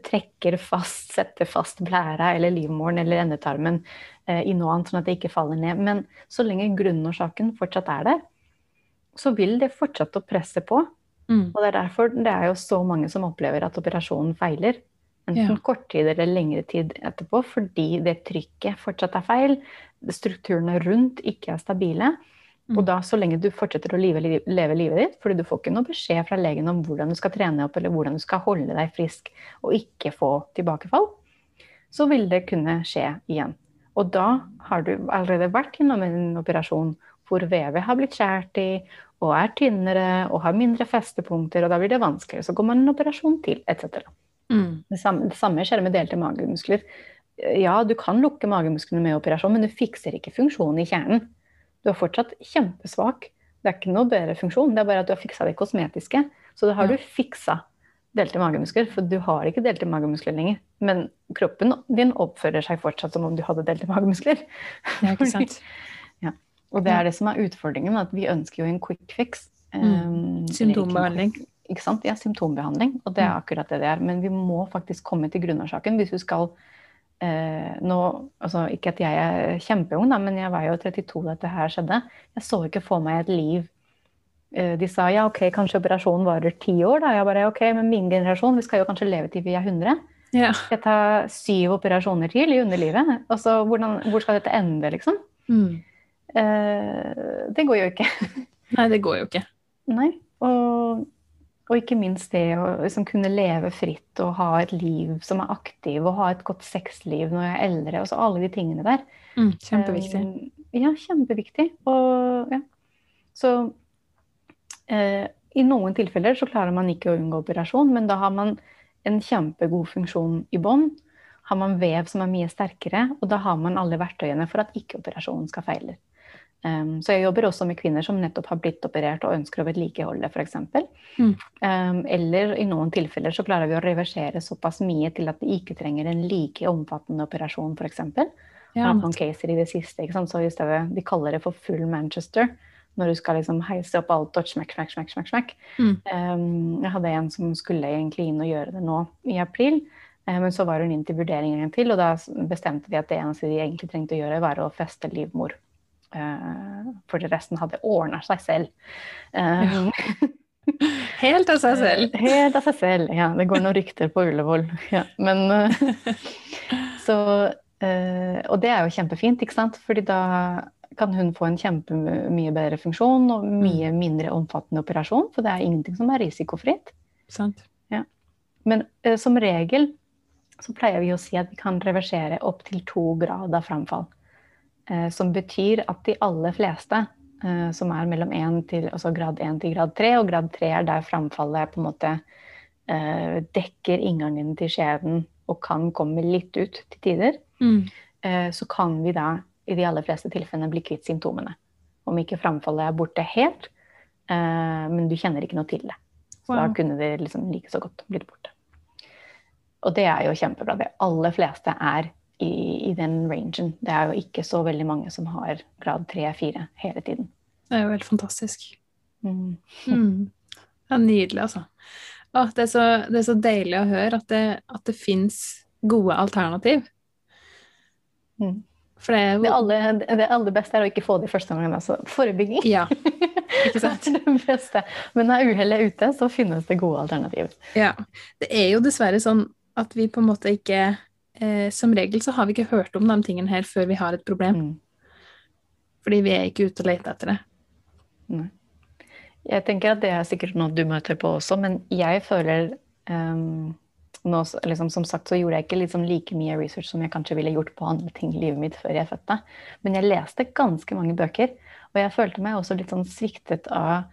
trekker fast, setter fast blæra eller livmoren eller endetarmen eh, i noe annet, sånn at det ikke faller ned. Men så lenge grunnårsaken fortsatt er der, så vil det fortsette å presse på. Mm. Og det er derfor det er jo så mange som opplever at operasjonen feiler. Enten Ja. kort tid eller lengre tid etterpå, fordi det trykket fortsatt er feil. Strukturene rundt ikke er stabile. Mm. Og da, så lenge du fortsetter å leve, leve livet ditt, fordi du får ikke noe beskjed fra legen om hvordan du skal trene opp, eller hvordan du skal holde deg frisk og ikke få tilbakefall, så vil det kunne skje igjen. Og da har du allerede vært innom en operasjon hvor vevet har blitt skåret i, og er tynnere og har mindre festepunkter, og da blir det vanskeligere. Så går man en operasjon til, etc. Mm. Det samme, det samme skjer med delte magemuskler. Ja, du kan lukke magemusklene med operasjon, men du fikser ikke funksjonen i kjernen. Du er fortsatt kjempesvak. Det er ikke noe bedre funksjon, det er bare at du har fiksa det kosmetiske. Så da har Ja. du fiksa delte magemuskler, for du har ikke delte magemuskler lenger. Men kroppen din oppfører seg fortsatt som om du hadde delte magemuskler. Ja, ikke sant. Og det er det som er utfordringen, at vi ønsker jo en quick fix. Um, ikke Symptombehandling. quick- Ikke sant? Ja, symptombehandling. Og det er Mm. akkurat det det er. Men vi må faktisk komme til grunnårsaken hvis du skal eh, nå, altså Ikke at jeg er kjempeung, da, men jeg var jo 32 da dette her skjedde. Jeg så ikke for meg et liv eh, De sa ja, ok, kanskje operasjonen varer ti år. da. Jeg bare ok, men min generasjon, vi skal jo kanskje leve til vi er 100. Ja. Jeg ta syv operasjoner til i underlivet? Altså, hvordan, hvor skal dette ende, liksom? Mm. Eh, det går jo ikke. Nei, det går jo ikke. Nei. Og Og ikke minst det å liksom kunne leve fritt og ha et liv som er aktiv, og ha et godt sexliv når jeg er eldre. Altså alle de tingene der. Mm, kjempeviktig. Um, ja, kjempeviktig. Og ja. Så uh, i noen tilfeller så klarer man ikke å unngå operasjon, men da har man en kjempegod funksjon i bånd. Har man vev som er mye sterkere, og da har man alle verktøyene for at ikke operasjonen skal feile. Um, så jeg jobber også med kvinner som nettopp har blitt operert og ønsker å vedlikeholde f.eks. Mm. Um, eller i noen tilfeller så klarer vi å reversere såpass mye til at de ikke trenger en like omfattende operasjon f.eks. Ja. noen caser i det siste, så i stedet, de kaller det for full Manchester. Når du skal liksom heise opp alt og smekk, smekk, smekk. smekk, smekk. Mm. Um, jeg hadde en som skulle egentlig inn og gjøre det nå i april. Men så var hun inn til vurdering en gang til, og da bestemte vi at det eneste de egentlig trengte å gjøre, var å feste livmor. Eh, for resten hadde ordna seg selv. Ja. Helt av seg selv. Eh, helt av seg selv, ja. Det går noen rykter på Ullevål. Ja. Men så Og det er jo kjempefint, ikke sant? Fordi da kan hun få en kjempemye bedre funksjon og mye mm. mindre omfattende operasjon. For det er ingenting som er risikofritt. Sant. Ja. Men som regel så pleier vi å si at vi kan reversere opp til to grader framfall. Eh, som betyr at de aller fleste eh, som er mellom 1 til, altså grad 1 til grad 3, og grad 3 er der framfallet på en måte eh, dekker inngangen til skjeden og kan komme litt ut til tider, mm. så kan vi da i de aller fleste tilfellene bli kvitt symptomene. Om ikke framfallet er borte helt, men du kjenner ikke noe til det. Så wow. da kunne det liksom like så godt blitt borte. Og det er jo kjempebra. De aller fleste er i, i, den rangen. Det er jo ikke så veldig mange som har grad 3-4 hele tiden. Det er jo helt fantastisk. Mm. Mm. Ja, nydelig, altså. Å, det, er så, det, er så, deilig å høre at det, at det fins gode alternativ. Mm. For det, jo... det, aller, det, aller, beste er å ikke få det første gangen. Altså forebygging. Ja, ikke sant? det er det beste. Men når uhellet er ute, så finnes det gode alternativ. Ja. Det er jo dessverre sånn at vi på en måte ikke eh, som regel så har vi ikke hørt om de tingene her før vi har et problem. Mm. Fordi vi er ikke ute og leter etter det. Nei. Jeg tenker at det er sikkert noe du møter på også, men jeg føler um, nå, liksom, Som sagt så gjorde jeg ikke liksom like mye research som jeg kanskje ville gjort på andre ting i livet mitt før jeg fødte. Men jeg leste ganske mange bøker, og jeg følte meg også litt sånn sviktet av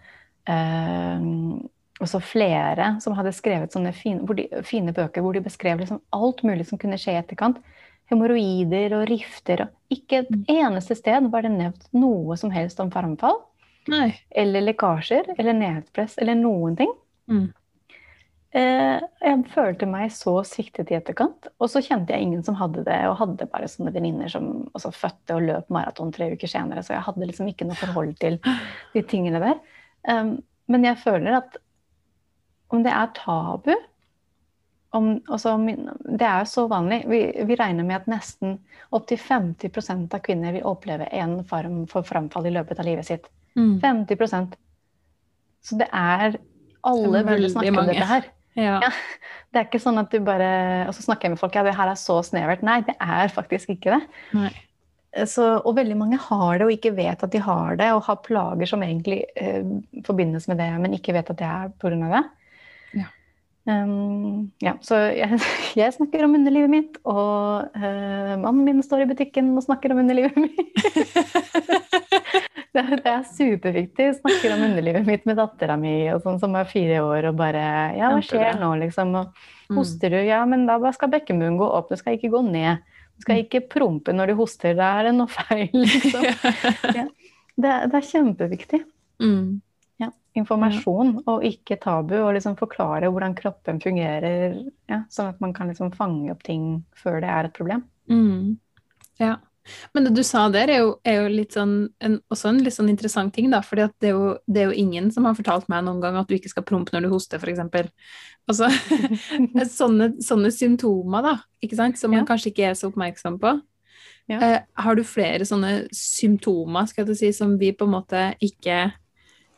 um, også flere som hadde skrevet sånne fine, de, fine bøker hvor de beskrev liksom alt mulig som kunne skje i etterkant. Hemoroider og rifter. Og ikke et mm. eneste sted var det nevnt noe som helst om farmfall. Nei. Eller lekkasjer eller nedpress eller noen ting. Mm. Eh, jeg følte meg så sviktet i etterkant. Og så kjente jeg ingen som hadde det, og hadde bare sånne venninner som også fødte og løp maraton tre uker senere. Så jeg hadde liksom ikke noe forhold til de tingene der. Um, men jeg føler at om det er tabu om, også, Det er jo så vanlig. Vi, vi regner med at nesten opptil 50% av kvinner vil oppleve en form for framfall i løpet av livet sitt. Mm. 50 Så det er Alle burde snakke om dette her. Ja. Ja, det er ikke sånn at du bare Og så snakker jeg med folk ja, det her er så snevert. Nei, det er faktisk ikke det. Nei. Så, og veldig mange har det og ikke vet at de har det, og har plager som egentlig eh, forbindes med det, men ikke vet at det er pga. det. Um, ja, så jeg, jeg, snakker om underlivet mitt, og uh, mannen min står i butikken og snakker om underlivet mitt. det, det, er superviktig. Snakker om underlivet mitt med dattera mi sånn, som er fire år, og bare Ja, hva skjer nå, liksom? Og mm. hoster du? Ja, men da skal bekkenbunnen gå opp, du skal ikke gå ned. Du skal mm. ikke prompe når du hoster, da er det noe feil, liksom. Ja, det, det, er kjempeviktig. Mm informasjon og ikke tabu, og liksom forklare hvordan kroppen fungerer, ja, sånn at man kan liksom fange opp ting før det er et problem. Mm. Ja. Men det du sa der, er jo, er jo litt sånn, en, også en litt sånn interessant ting, da. For det, det, er jo ingen som har fortalt meg noen gang at du ikke skal prompe når du hoster, f.eks. Altså, sånne, sånne, symptomer, da, ikke sant, som man ja. kanskje ikke er så oppmerksom på. Ja. Eh, har du flere sånne symptomer, skal jeg si, som vi på en måte ikke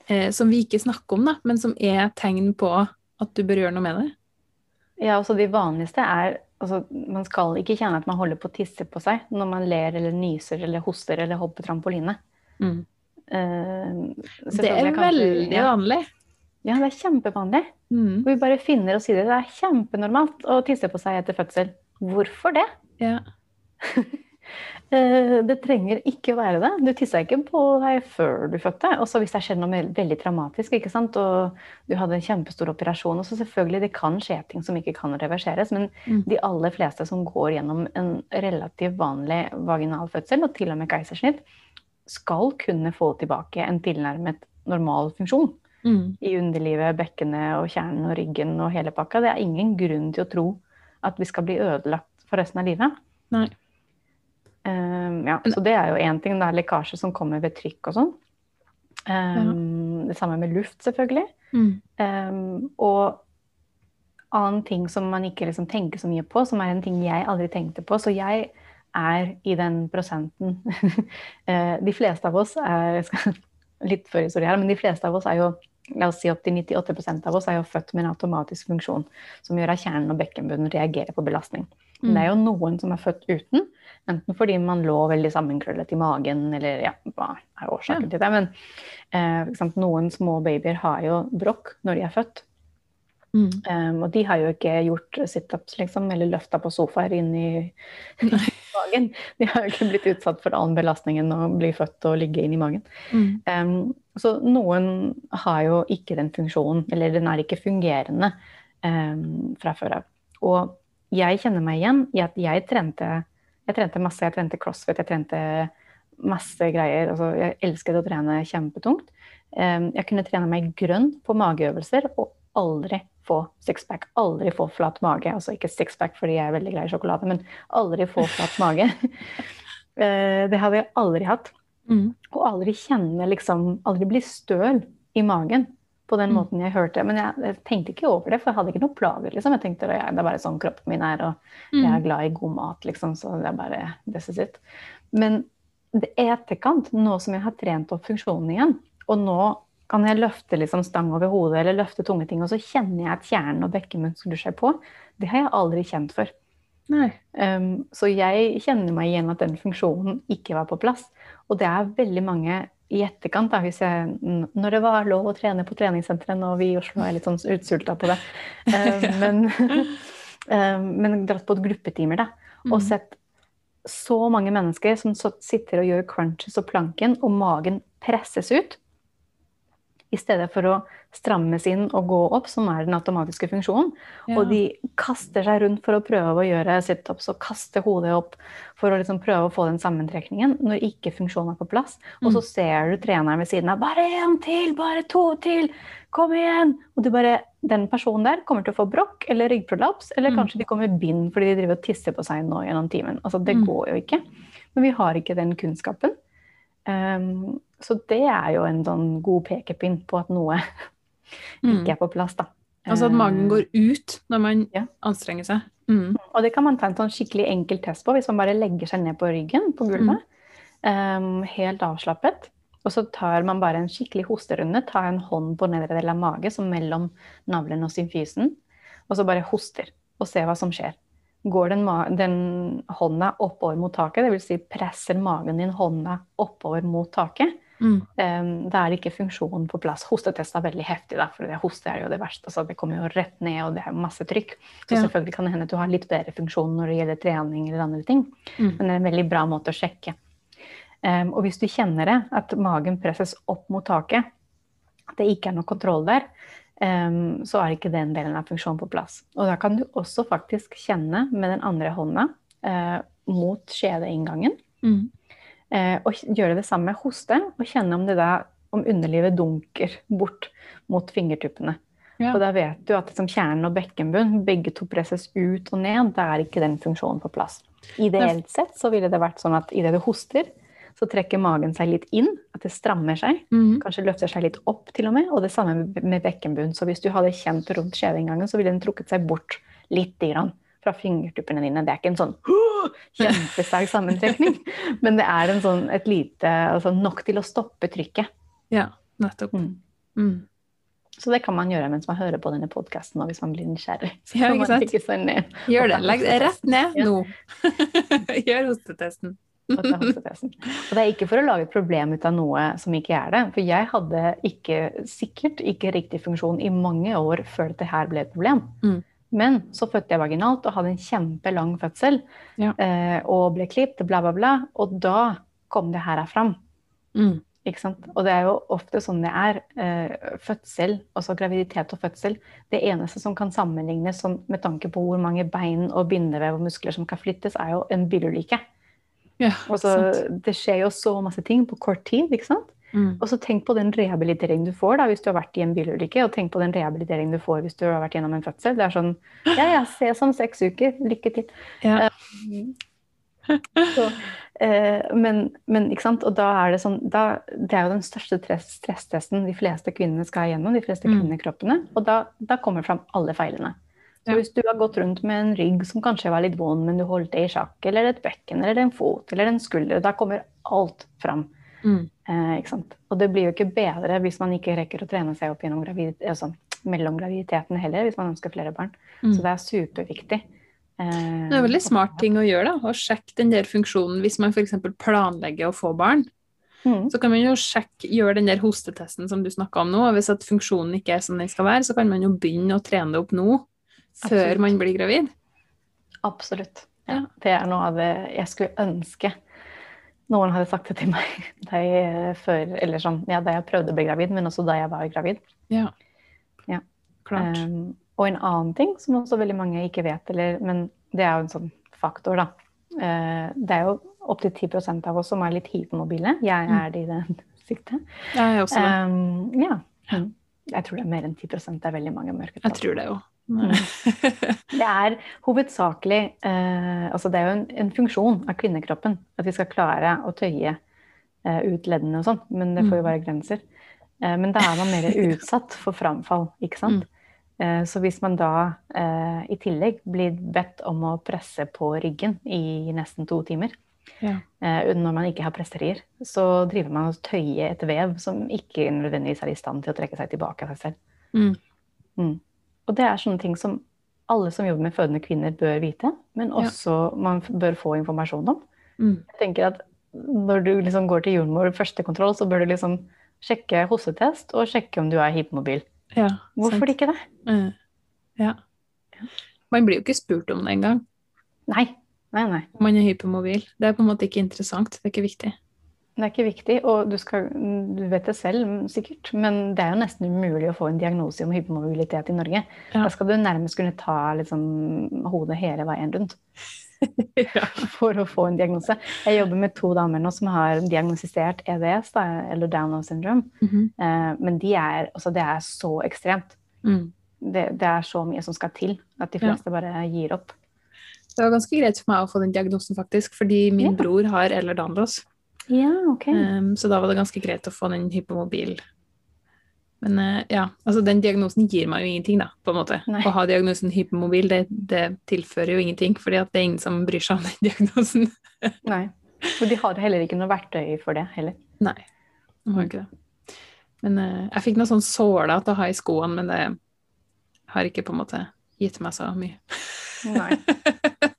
eh, som vi ikke snakker om, da, men som er tegn på at du bør gjøre noe med det? Ja, altså De vanligste er altså, Man skal ikke kjenne at man holder på å tisse på seg når man ler eller nyser eller hoster eller hopper trampoline. Mm. Uh, det er kanskje, veldig ja. vanlig. Ja, det er kjempevanlig. Mm. Vi bare finner oss i det. Det er kjempenormalt å tisse på seg etter fødsel. Hvorfor det? Ja. Eh, Det trenger ikke være det. Du tissa ikke på deg før du fødte. Og så hvis det skjedde noe veldig traumatisk, ikke sant? og du hadde en kjempestor operasjon og så selvfølgelig, Det kan skje ting som ikke kan reverseres, men Mm. de aller fleste som går gjennom en relativt vanlig vaginal fødsel, og til og med keisersnitt, skal kunne få tilbake en tilnærmet normal funksjon Mm. i underlivet, bekkenet og kjernen og ryggen og hele pakka. Det er ingen grunn til å tro at vi skal bli ødelagt for resten av livet. Nei. Um, ja, så det er jo én ting. Det er lekkasje som kommer ved trykk og sånn. Um, Det samme med luft, selvfølgelig. Mm. Um, og annen ting som man ikke liksom tenker så mye på, som er en ting jeg aldri tenkte på. Så jeg er i den prosenten Eh, De fleste av oss er litt før historie her, men de fleste av oss er jo La oss si opptil 98% av oss er jo født med en automatisk funksjon som gjør at kjernen og bekkenbunnen reagerer på belastning. Mm. Det er jo noen som er født uten, enten fordi man lå veldig sammenkrøllet i magen, eller ja, hva er årsaken Ja. til det. Men eh, eksempel, noen små babyer har jo brokk når de er født. Mm. Um, og de har jo ikke gjort situps liksom, eller løfta på sofaer inn i magen. De har jo ikke blitt utsatt for annen belastning enn å bli født og ligge inn i magen. Mm. Um, så noen har jo ikke den funksjonen, eller den er ikke fungerende um, fra før av. Og jeg kjenner meg igjen i at jeg trente, jeg trente masse. Jeg trente crossfit, jeg trente masse greier. Altså, jeg elsket å trene kjempetungt. Um, jeg kunne trene meg grønn på mageøvelser og aldri få sixpack. Aldri få flat mage. Altså ikke sixpack fordi jeg er veldig glad i sjokolade, men aldri få flat mage. Eh, det hadde jeg aldri hatt. Mm. Og aldri kjenne liksom Aldri bli støl i magen på den Mm. måten jeg hørte. Men jeg, jeg tenkte ikke over det, for jeg hadde ikke noe plager. Liksom. Jeg tenkte det er bare sånn kroppen min er, og jeg er Mm. glad i god mat, liksom, så det er bare this is it. Men det er etterkant, nå som jeg har trent opp funksjonen igjen, og nå kan jeg løfte liksom stang over hodet eller løfte tunge ting, og så kjenner jeg at kjernen og bekkemunn skrur seg på. Det har jeg aldri kjent før. Um, så jeg kjenner meg igjen at den funksjonen ikke var på plass. Og det er veldig mange i etterkant, da, jeg, når det var lov å trene på treningssenteret og vi i Oslo er litt sånn utsulta på det, um, men, um, men dratt på et gruppetimer, da, og Mm. sett så mange mennesker som sitter og gjør crunches og planken, og magen presses ut. I stedet for å strammes inn og gå opp, som er den automatiske funksjonen. Ja. Og de kaster seg rundt for å prøve å gjøre situps og kaste hodet opp for å liksom prøve å få den sammentrekningen når ikke funksjonen er på plass. Og så Mm. ser du treneren ved siden av. 'Bare én til! Bare to til! Kom igjen!' Og du bare, den personen der kommer til å få brokk eller ryggprolaps, eller Mm. kanskje de kommer bind fordi de driver og tisser på seg nå gjennom timen. Altså, det Mm. går jo ikke. Men vi har ikke den kunnskapen. Um, så det er jo en sånn god pekepinn på at noe Mm. ikke er på plass, da. Altså at magen Eh, går ut når man Ja. anstrenger seg. Mm. Og det kan man ta en sånn skikkelig enkel test på hvis man bare legger seg ned på ryggen på gulvet. Um, helt avslappet. Og så tar man bare en skikkelig hosterunde. Tar en hånd på nedre del av mage, som mellom navlen og symfysen. Og så bare hoster, og ser hva som skjer. Går den, den hånda oppover mot taket, dvs. Si presser magen din hånda oppover mot taket, Mm. um, da er det ikke funksjonen på plass. Hostetest er veldig heftig, da, for det hoste er jo det verste. Altså, det kommer jo rett ned, og det er masse trykk. Så Ja. selvfølgelig kan det hende at du har litt bedre funksjon når det gjelder trening eller andre ting. Mm. Men det er en veldig bra måte å sjekke. Um, og hvis du kjenner det, at magen presses opp mot taket, at det ikke er noe kontroll der, um, så er ikke den delen av funksjonen på plass. Og da kan du også faktisk kjenne med den andre hånda uh, mot skjedeinngangen. Mm. Eh, og gjøre det samme, hos dem, og kjenne om det da om underlivet dunker bort mot fingertuppene. Ja. Og da vet du at liksom kjernen og bekkenbunn begge to presses ut og ned. Da er ikke den funksjonen på plass. Ideelt sett så ville det vært sånn at idet du hoster, så trekker magen seg litt inn, at det strammer seg. Mm. Kanskje løfter seg litt opp til og med, og det samme med- bekkenbunn. Så hvis du hadde kjent rundt skjedeinngangen, så ville den trukket seg bort litt grann fra fingertuppene dine. Det er ikke en sånn kjempesterk sammentrekning, men det er en sånn, et lite, altså nok til å stoppe trykket. Ja, nettopp. Mm. Mm. Så det kan man gjøre mens man hører på denne podkasten, hvis man blir nysgjerrig. Så Ja, ikke sant? seg ned. Gjør det. Legg det rett ned Ja. nå. Gjør. Og hostetesten. og det er ikke for å lage et problem ut av noe som ikke er det. For jeg hadde ikke, sikkert ikke riktig funksjon i mange år før dette her ble et problem. Mm. Men så fødte jeg vaginalt og hadde en kjempelang fødsel. Ja. Eh, og ble klippet, bla, bla, bla. Og da kom det her fram. Mm. Ikke sant? Og det er jo ofte sånn det er. Eh, fødsel, altså graviditet og fødsel, det eneste som kan sammenlignes som, med tanke på hvor mange bein og bindevev og muskler som kan flyttes, er jo en bilulykke. Ja, Altså, sant. det skjer jo så masse ting på kort tid. ikke sant? Mm. Og så tenk på den rehabiliteringen du får da, hvis du har vært i en bilulykke, og tenk på den rehabiliteringen du får hvis du har vært gjennom en fødsel. Det er sånn Ja, ja, se som seks uker. Lykke til. Ja. Så, uh, men, men ikke sant, og da er det sånn da, Det er jo den største stress, stresstesten de fleste kvinnene skal gjennom, de fleste Mm. kvinnekroppene. Og da, da kommer fram alle feilene. Så hvis du har gått rundt med en rygg som kanskje var litt vond, men du holdt det i sjakk, eller et bekken, eller en fot, eller en skulder, da kommer alt fram. Mm. Eh, ikke sant? Og det blir jo ikke bedre hvis man ikke rekker å trene seg opp gjennom gravid, altså, mellom graviditeten heller, hvis man ønsker flere barn. Mm. Så det er superviktig. Eh, Det er en veldig smart ting å gjøre, da, å sjekke den der funksjonen hvis man f.eks. planlegger å få barn. Mm, Så kan man jo sjekke, gjøre den der hostetesten som du snakka om nå. og Hvis at funksjonen ikke er som den skal være, så kan man jo begynne å trene det opp nå, før Absolutt. man blir gravid. absolutt. Ja, Ja. Det er noe av det jeg skulle ønske noen hadde sagt det til meg da jeg, før, eller sånn, ja, da jeg prøvde å bli gravid, men også da jeg var gravid. Ja. Ja. Klart. Um, og en annen ting som også veldig mange ikke vet, eller, men det er jo en sånn faktor, da. Uh, det er jo opptil 10% av oss som er litt hypermobile. Jeg Mm. er det i det siktet. Jeg er også det. Um, ja. Mm. Jeg tror det er mer enn 10 Det er veldig mange mørketall. Jeg tror det jo. Det er hovedsakelig eh, Altså det er jo en, en funksjon av kvinnekroppen at vi skal klare å tøye eh, ut leddene og sånn, men det får jo Mm. være grenser. Eh, men da er man mer utsatt for framfall, ikke sant. Eh, så hvis man da eh, i tillegg blir bedt om å presse på ryggen i nesten to timer, Ja. eh, når man ikke har presserier, så driver man og tøyer et vev som ikke nødvendigvis er i stand til å trekke seg tilbake av seg selv. Mm. Mm. Og det er sånne ting som alle som jobber med fødende kvinner bør vite, men Ja. også man bør få informasjon om. Mm. Jeg tenker at når du liksom går til jordmor første kontroll, så bør du liksom sjekke hostetest og sjekke om du er hypomobil. ja Hvorfor sant. ikke det? Mm. Ja. Man blir jo ikke spurt om det engang. Nei. Nei, nei. om man er hypermobil. Det er på en måte ikke interessant. Det er ikke viktig. Det er ikke viktig, og du, skal, du vet det selv mm, sikkert, men det er jo nesten umulig å få en diagnose om hypermobilitet i Norge. Ja. Da skal du nærmest kunne ta liksom, hodet hele veien rundt. ja. for å få en diagnose. Jeg jobber med to damer nå som har diagnostisert EDS, da, eller Down syndrome. Mhm. Eh, men de er, altså det er så ekstremt. mm. Det, det er så mye som skal til at de Ja. fleste bare gir opp. Det var ganske greit for meg å få den diagnosen, faktisk, fordi min Ja. bror har Ehlers-Danlos. Ja, ok. Um, så da var det ganske greit å få den hypomobil. Men uh, ja, altså den diagnosen gir meg jo ingenting, da, på en måte. Nei. Å ha diagnosen hypomobil, det, det tilfører jo ingenting, fordi at det er ingen som bryr seg om den diagnosen. Nei. Og de har heller ikke noe verktøy for det heller. Nei, de har ikke det. Men uh, jeg fikk noe sånn såla til å ha i skoene, men det har ikke på en måte gitt meg så mye. Nei.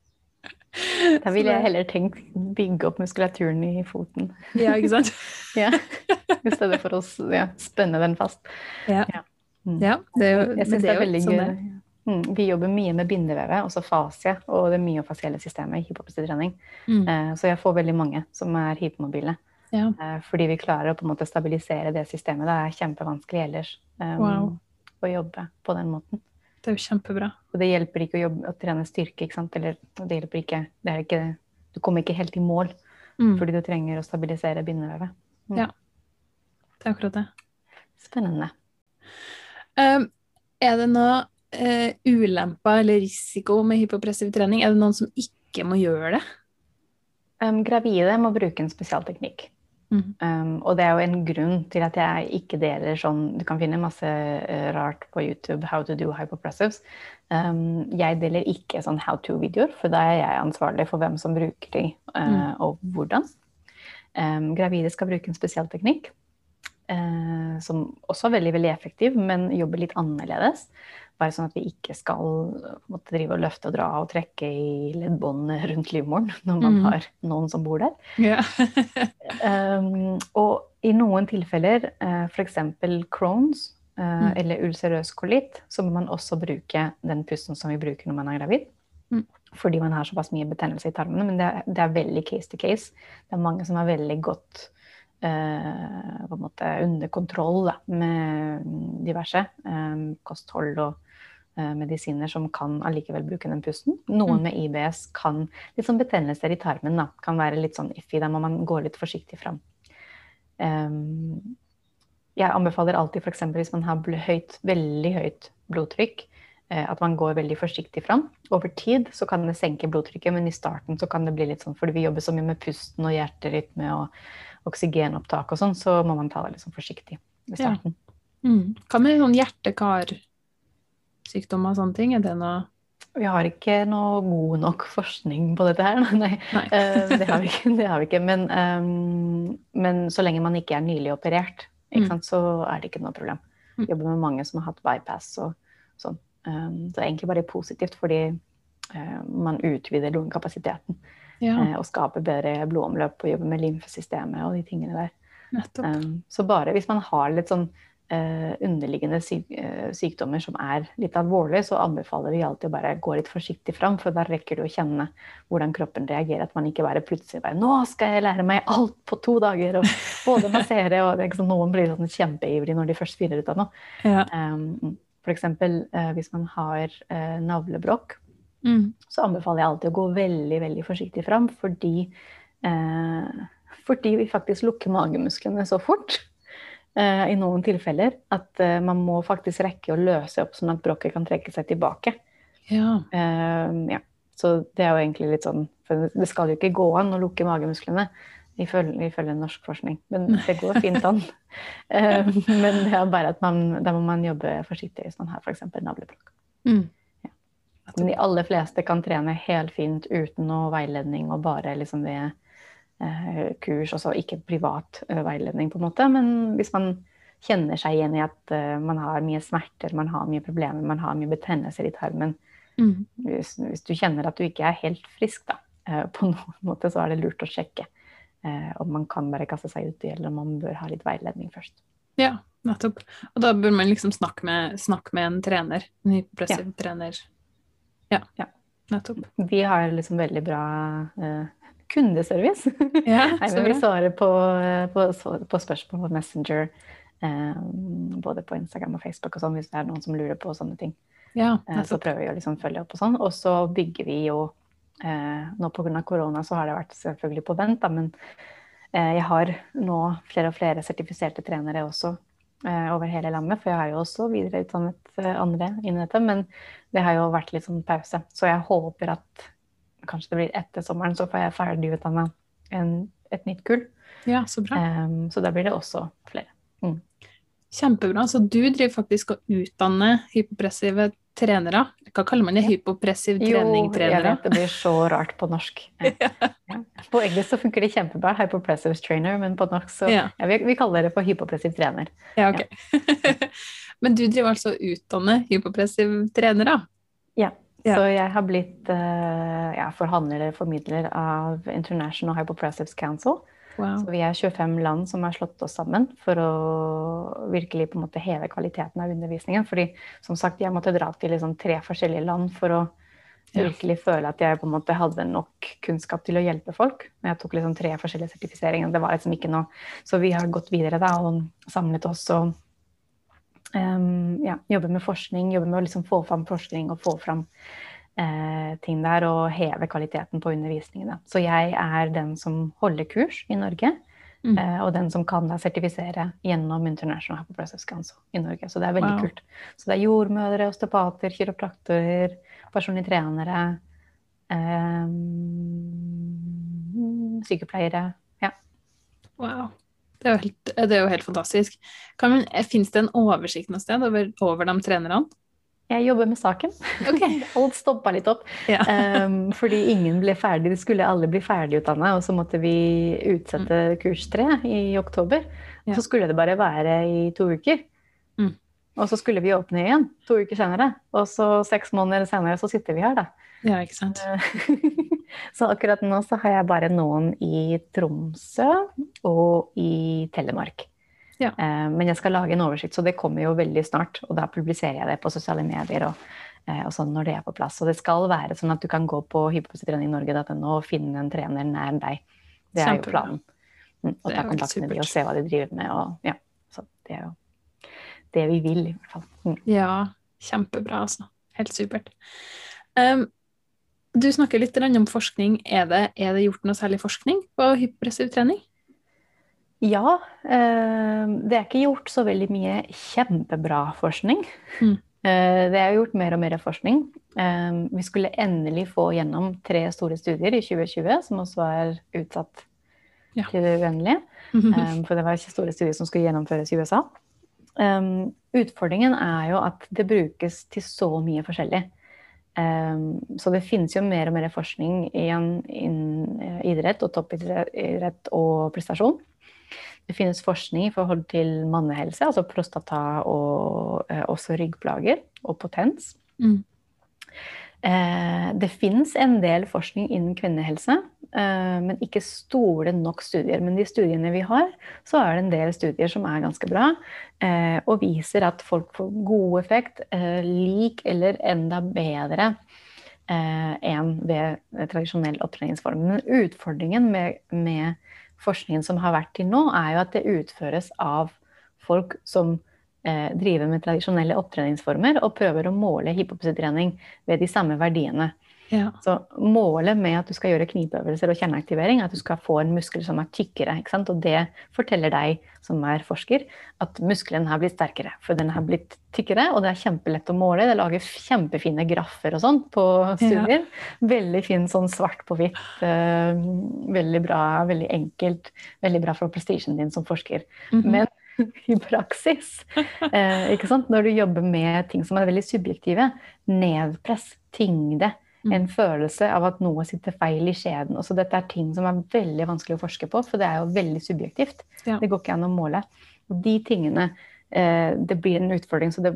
Da ville jeg heller tenkt bygge opp muskulaturen i foten. Ja, ikke sant? Ja. I stedet for å ja, spenne den fast. Ja. Mm. Ja, det er jo, Jeg syns det, det er veldig sånn gøy. Mm, vi jobber mye med bindevevet, også fascia, og det myofasielle systemet i hiphop-trening. Mm. Uh, Så jeg får veldig mange som er hypomobile. Ja. Uh, Fordi vi klarer å på en måte stabilisere det systemet. Det er kjempevanskelig ellers um, Wow. å jobbe på den måten. Det er jo kjempebra. Og det hjelper ikke å, jobbe, å trene styrke, ikke sant. Eller det hjelper ikke, det ikke Du kommer ikke helt i mål Mm. fordi du trenger å stabilisere bindevevet. Det er akkurat det. Spennende. Um, er det noe uh, ulemper eller risiko med hypopressiv trening? Er det noen som ikke må gjøre det? Um, gravide må bruke en spesialteknikk. Mhm. Um, og det er jo en grunn til at jeg ikke deler sånn Du kan finne masse eh, rart på YouTube, how to do hypopressives. Um, jeg deler ikke sånn how to-videoer, for da er jeg ansvarlig for hvem som bruker de, uh, Mm. og hvordan. Um, gravide skal bruke en spesialteknikk, Uh, som også er veldig, veldig effektiv, men jobber litt annerledes. Bare sånn at vi ikke skal måtte drive og løfte og dra og trekke i leddbåndene rundt livmoren når man mm. har noen som bor der. Yeah. Um, og i noen tilfeller, uh, f.eks. Crohns uh, Mm. eller ulcerøs kolitt, så må man også bruke den pusten som vi bruker når man er gravid. Mm. Fordi man har såpass mye betennelse i tarmene. Men det er, det er veldig case to case. Det er mange som er veldig godt Uh, på en måte under kontroll da, med diverse Um, kosthold og eh, medisiner som kan allikevel bruke den pusten. Noen Mm. med IBS kan Litt sånn betennelser i tarmen da, kan være litt sånn iffy. Da må man gå litt forsiktig fram. Um, jeg anbefaler alltid f.eks. hvis man har høyt, veldig høyt blodtrykk, eh, at man går veldig forsiktig fram. Over tid så kan det senke blodtrykket, men i starten så kan det bli litt sånn fordi vi jobber så mye med pusten og hjerterytme og oksygenopptak og sånn, så må man ta det litt sånn forsiktig i Ja. starten. Mm. Hva med sånn hjerte-karsykdommer og sånne ting? Er det noe Vi har ikke noe god nok forskning på dette her. Nei, Nei. eh, det, har vi ikke, det har vi ikke. Men, um, men så lenge man ikke er nylig operert, ikke Mm. sant, så er det ikke noe problem. Jeg Jobber med mange som har hatt bypass og sånn. Um, så det er egentlig bare positivt fordi uh, man utvider lungekapasiteten Ja, Uh, og skaper bedre blodomløp og jobber med lymfesystemet og de tingene der. Um, så bare hvis man har litt sånn underliggende syk, eh, sykdommer som er litt alvorlige, så anbefaler vi alltid å bare gå litt forsiktig fram, for da rekker du å kjenne hvordan kroppen reagerer. At man ikke bare plutselig bare 'Nå skal jeg lære meg alt på to dager!' Og både massere og sånn, Noen blir sånn kjempeivrig når de først finner ut av noe. Ja. Um, eksempel eh, hvis man har eh, navlebrokk, Mm. så anbefaler jeg alltid å gå veldig veldig forsiktig fram, fordi, eh, fordi vi faktisk lukker magemusklene så fort eh, i noen tilfeller at eh, man må faktisk rekke å løse opp sånn at brokket kan trekke seg tilbake. ja. Eh, ja. Så det er jo egentlig litt sånn For det skal jo ikke gå an å lukke magemusklene. Ifølge, ifølge norsk forskning. Men det går fint an. Eh, men det er bare at man, da må man jobbe forsiktig man har f.eks. navlebrokk. Mm. Men de aller fleste kan trene helt fint uten noe veiledning og bare liksom ved eh, kurs, altså ikke privat eh, veiledning på en måte. Men hvis man kjenner seg igjen i at eh, man har mye smerter, man har mye problemer, man har mye betennelser i tarmen, Mm. hvis, hvis du kjenner at du ikke er helt frisk da, eh, på noen måte, så er det lurt å sjekke eh, om man kan bare kaste seg uti, eller om man bør ha litt veiledning først. Ja, nettopp. Og da bør man liksom snakke med, snakke med en trener. En hyperpressiv trener. Ja. Ja. Nettopp. Vi har liksom veldig bra eh, kundeservice. Ja, Nei, men vi svarer på, på, på spørsmål på Messenger, eh, både på Instagram og Facebook og sånn, hvis det er noen som lurer på sånne ting. Ja, Eh, så prøver vi å liksom følge opp og sånn. Og så bygger vi jo eh, Nå pga. korona så har det vært selvfølgelig på vent, da, men eh, jeg har nå flere og flere sertifiserte trenere også eh, over hele landet. For jeg har jo også videreutdannet eh, andre innen dette, men det har jo vært litt sånn pause. Så jeg håper at kanskje det blir etter sommeren, så får jeg ferdigutdanna et nytt kull. Ja, så bra. Um, så da blir det også flere. Kjempebra. Så du driver faktisk og utdanner hypopressive trenere. Hva kaller man det? Hypopressiv Jo, jeg trening-trenere? vet det blir så rart på norsk. Ja. På engelsk så funker det kjempebra, hypopressive trainer, men på norsk så Ja. ja, vi, vi kaller det for hypopressiv trener. Ja, ok. Men du driver altså og utdanner hypopressive trenere? Ja. Ja. Så jeg har blitt uh, ja, forhandler, formidler av International Hypopressives Council. Wow. Så vi er 25 land som har slått oss sammen for å virkelig på en måte heve kvaliteten av undervisningen. Fordi som sagt, jeg måtte dra til liksom tre forskjellige land for å virkelig føle at jeg på en måte hadde nok kunnskap til å hjelpe folk. Men jeg tok liksom tre forskjellige sertifiseringer. Det var liksom ikke noe Så vi har gått videre da og samlet oss og em, ja, jobber med forskning. Jobber med å liksom få fram forskning og få fram uh, ting der og heve kvaliteten på undervisningen. Da. Så jeg er den som holder kurs i Norge. Mm. Uh, og den som kan da sertifisere gjennom International Hypopressive Council i Norge. Så det er veldig Wow. kult. Så det er jordmødre, osteopater, kiropraktorer, personlige trenere, um, sykepleiere. Ja. Wow. Det er jo helt, det er jo helt fantastisk. Fins det en oversikt noe sted over, over de trenerne? Jeg jobber med saken. Okay. Alt stoppa litt opp. Ja. Um, fordi ingen ble ferdig. De skulle alle bli ferdigutdanna, og så måtte vi utsette kurs tre i oktober. Ja. Så skulle det bare være i to uker. Mm. Og så skulle vi åpne igjen to uker senere. Og så seks måneder senere så sitter vi her, da. Ja, ikke sant. så akkurat nå så har jeg bare noen i Tromsø og i Telemark. Ja. Eh, men jeg skal lage en oversikt, så det kommer jo veldig snart. Og da publiserer jeg det på sosiale medier og, eh, og sånn når det er på plass. Og det skal være sånn at du kan gå på hypotreningnnorge.no og finne en trener nær deg. Det er jo planen. Mm, Og ta kontakt med dem og se hva de driver med. Og, ja. Så det er jo det vi vil, i hvert fall. Mm. Ja, kjempebra, altså. Helt supert. Um, du snakker litt om forskning. Er det, er det gjort noe særlig forskning på hyperpressiv trening? Ja, eh, det er ikke gjort så veldig mye kjempebra forskning. Mm. Eh, det er gjort mer og mer forskning. Eh, vi skulle endelig få gjennom tre store studier i 2020, som også er utsatt Ja. til det uendelige. Eh, for det var ikke store studier som skulle gjennomføres i USA. Utfordringen er jo at det brukes til så mye forskjellig. Eh, så det finnes jo mer og mer forskning innen eh, idrett og toppidrett og prestasjon. Det finnes forskning i forhold til mannehelse, altså prostata og eh, også ryggplager og potens. Mm. Eh, det finnes en del forskning innen kvinnehelse, eh, men ikke store nok studier. Men de studiene vi har, så er det en del studier som er ganske bra, eh, og viser at folk får god effekt, lik eller enda bedre enn ved tradisjonell opptreningsform. Men utfordringen med, med forskningen som har vært til nå, er jo at det utføres av folk som eh, drive med tradisjonelle opptreningsformer og prøver å måle hypofysetrening ved de samme verdiene. Ja. Så målet med at du skal gjøre knipeøvelser og kjerneaktivering, er at du skal få en muskel som er tykkere. Ikke sant? Og det forteller deg som er forsker, at muskelen har blitt sterkere. For den har blitt tykkere, og det er kjempelett å måle. Det lager kjempefine graffer og sånn på studier. Veldig fin sånn svart på hvitt. Uh, veldig bra, veldig enkelt. Veldig bra for prestisjen din som forsker. Mhm. Men i praksis, eh, ikke sant? når du jobber med ting som er veldig subjektive, nedpress, tyngde, Mm. en følelse av at noe sitter feil i skjeden. Også dette er ting som er veldig vanskelig å forske på, for det er jo veldig subjektivt. Ja. Det går ikke an å måle. Og de tingene, eh, det blir en utfordring. Så det,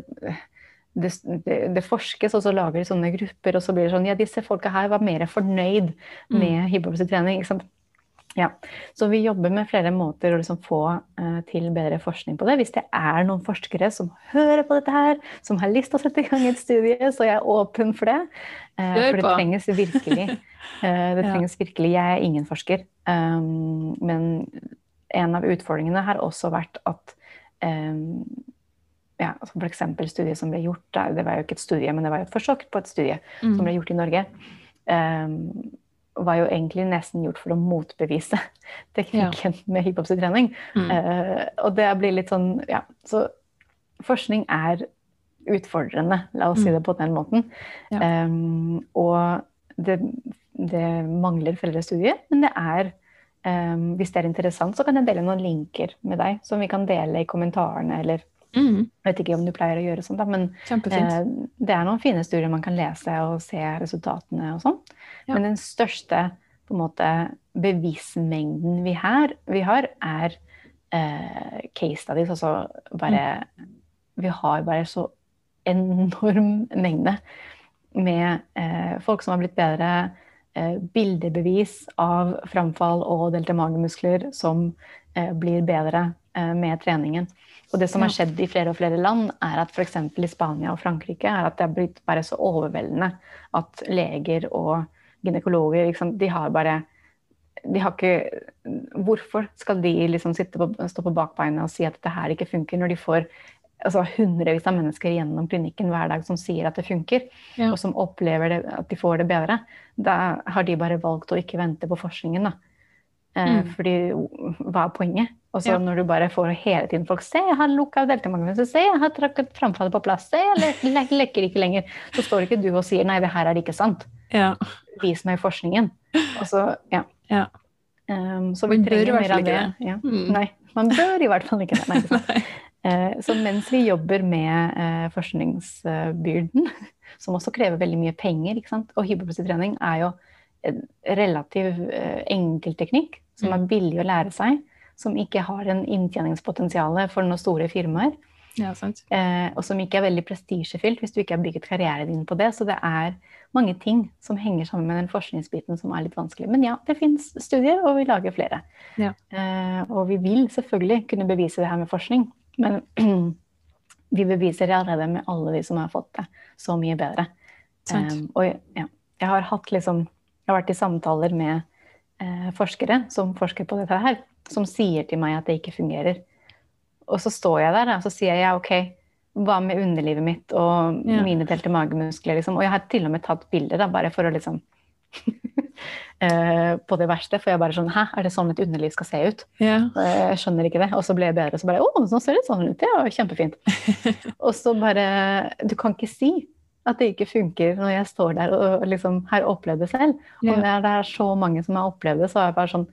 det, det, det forskes, og så lager de sånne grupper, og så blir det sånn Ja, disse folka her var mer fornøyd Mm. med ikke sant? Ja. Så vi jobber med flere måter å liksom få eh, til bedre forskning på det. Hvis det er noen forskere som hører på dette her, som har lyst til å sette i gang et studie, så er jeg åpen for det. Hør på! for det trenges virkelig. Eh, det trenges virkelig. Jeg er ingen forsker. Um, men en av utfordringene har også vært at um, ja, f.eks. for eksempel studiet som ble gjort, det var jo ikke et studie, men det var jo et forsøk på et studie Mm. som ble gjort i Norge, um, var jo egentlig nesten gjort for å motbevise teknikken med hiphop-trening. Mm. Uh, og det blir litt sånn Ja, så forskning er utfordrende, la oss si Mm. det på den måten. Ja. Um, og det, det mangler flere studier, men det er um, Hvis det er interessant, så kan jeg dele noen linker med deg som vi kan dele i kommentarene, eller Mm. jeg vet ikke om du pleier å gjøre sånn, da, men Eh, Det er noen fine studier man kan lese og se resultatene og sånn. Ja. Men den største på en måte, bevismengden vi, her, vi har, er eh, case studies. Altså bare Vi har bare så enorm mengde med eh, folk som har blitt bedre. Eh, bildebevis av framfall og delte magemuskler som blir bedre eh, med treningen. Og det som har skjedd i flere og flere land, er at f.eks. i Spania og Frankrike er at det har blitt bare så overveldende at leger og gynekologer liksom, de har bare de har ikke, Hvorfor skal de liksom på, stå på bakbeina og si at dette her ikke funker, når de får altså, hundrevis av mennesker gjennom klinikken hver dag som sier at det funker, Ja. og som opplever det, at de får det bedre? Da har de bare valgt å ikke vente på forskningen. da. Eh, Mm. Fordi hva er poenget? Og så Ja. når du bare får hele tiden folk Se, jeg har lukka deltakermagen. Se, jeg har trakket framfallet på plass. Se, jeg le le lekker ikke lenger. Så står ikke du og sier nei, det her er det ikke sant. Ja. Vis meg forskningen. Og så, ja. Ja. Um, så vi Man trenger mer av det. Ja. Mm. Nei, man bør i hvert fall ikke det. Nei, ikke sant. Eh, Så mens vi jobber med eh, forskningsbyrden, som også krever veldig mye penger, ikke sant? og hyperplasitrening er jo relativ eh, enkel teknikk som er billig å lære seg, som ikke har en inntjeningspotensial for noen store firmaer. Ja, sant. Eh, og som ikke er veldig prestisjefylt hvis du ikke har bygget karrieren din på det. Så det er mange ting som henger sammen med den forskningsbiten som er litt vanskelig. Men ja, det fins studier, og vi lager flere. Ja. Eh, og vi vil selvfølgelig kunne bevise det her med forskning, men vi beviser det allerede med alle de som har fått det så mye bedre. Eh, og ja, jeg har hatt liksom Jeg har vært i samtaler med eh, forskere som forsker på dette her, som sier til meg at det ikke fungerer. Og så står jeg der og så sier jeg ok, hva med underlivet mitt og Ja. mine delte magemuskler? Liksom? Og jeg har til og med tatt bilder da, bare for å liksom eh, På det verste. For jeg bare sånn Hæ, er det sånn et underliv skal se ut? Ja. Jeg skjønner ikke det. Og så ble jeg bedre. Og så bare Å, nå ser det sånn ut. Var kjempefint. og så bare Du kan ikke si at det ikke funker når jeg står der og liksom har opplevd det selv. Og Ja. når det er så mange som har opplevd det, så er jeg bare sånn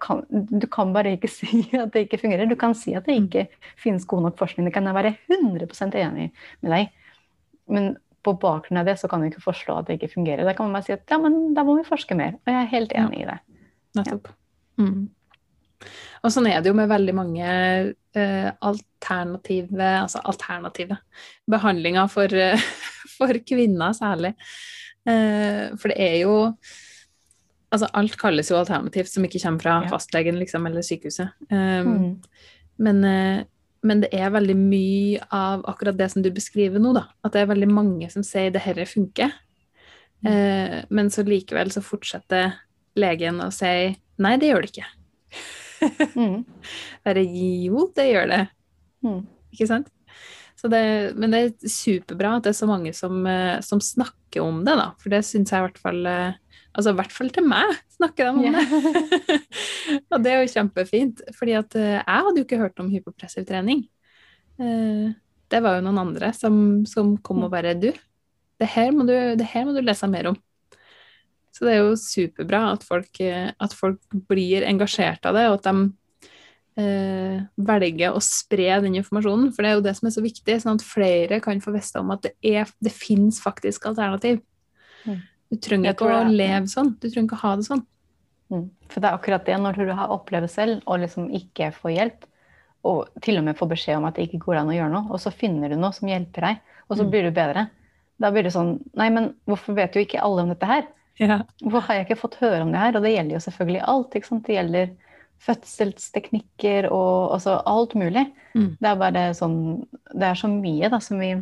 kan, Du kan bare ikke si at det ikke fungerer. Du kan si at det ikke finnes god nok forskning. Det kan jeg være 100% enig med deg. Men på bakgrunn av det så kan du ikke forstå at det ikke fungerer. Da kan man bare si at ja, men da må vi forske mer. Og jeg er helt Ja. enig i det. Nettopp. Mm. Og sånn er det jo med veldig mange eh, alternative, altså alternative behandlinger for, eh, for kvinner særlig. Eh, for det er jo Altså alt kalles jo alternativt som ikke kommer fra Ja. fastlegen liksom, eller sykehuset. Um, Mm. men, men det er veldig mye av akkurat det som du beskriver nå, da. At det er veldig mange som sier det herre funker. Eh, men så likevel så fortsetter legen å si nei, det gjør det ikke. Mm. Bare jo, det gjør det. Mm. Ikke sant? Så det, men det er superbra at det er så mange som, eh, som snakker om det, da. For det syns jeg i hvert fall eh, Altså i hvert fall til meg snakker de om yeah. det. og det er jo kjempefint. fordi at eh, jeg hadde jo ikke hørt om hypopressiv trening. Det var jo noen andre som, som kom og bare Du, det her må du, det her må du lese mer om. Så det er jo superbra at folk, eh, at folk blir engasjert av det, og at de eh, velger å spre den informasjonen. For det er jo det som er så viktig, sånn at flere kan få vite om at det, er, det finnes faktisk alternativ. Mm. Du trenger ikke å leve sånn. Du trenger ikke å ha det sånn. Mm. For det er akkurat det, når du har opplevd selv og liksom ikke får hjelp, og til og med får beskjed om at det ikke går an å gjøre noe, og så finner du noe som hjelper deg, og så Mm. blir du bedre. Da blir det sånn Nei, men hvorfor vet jo ikke alle om dette her? Ja. Hvorfor har jeg ikke fått høre om det her? Og det gjelder jo selvfølgelig alt. Det gjelder fødselsteknikker og altså alt mulig. Mm. Det er bare sånn Det er så mye da som vi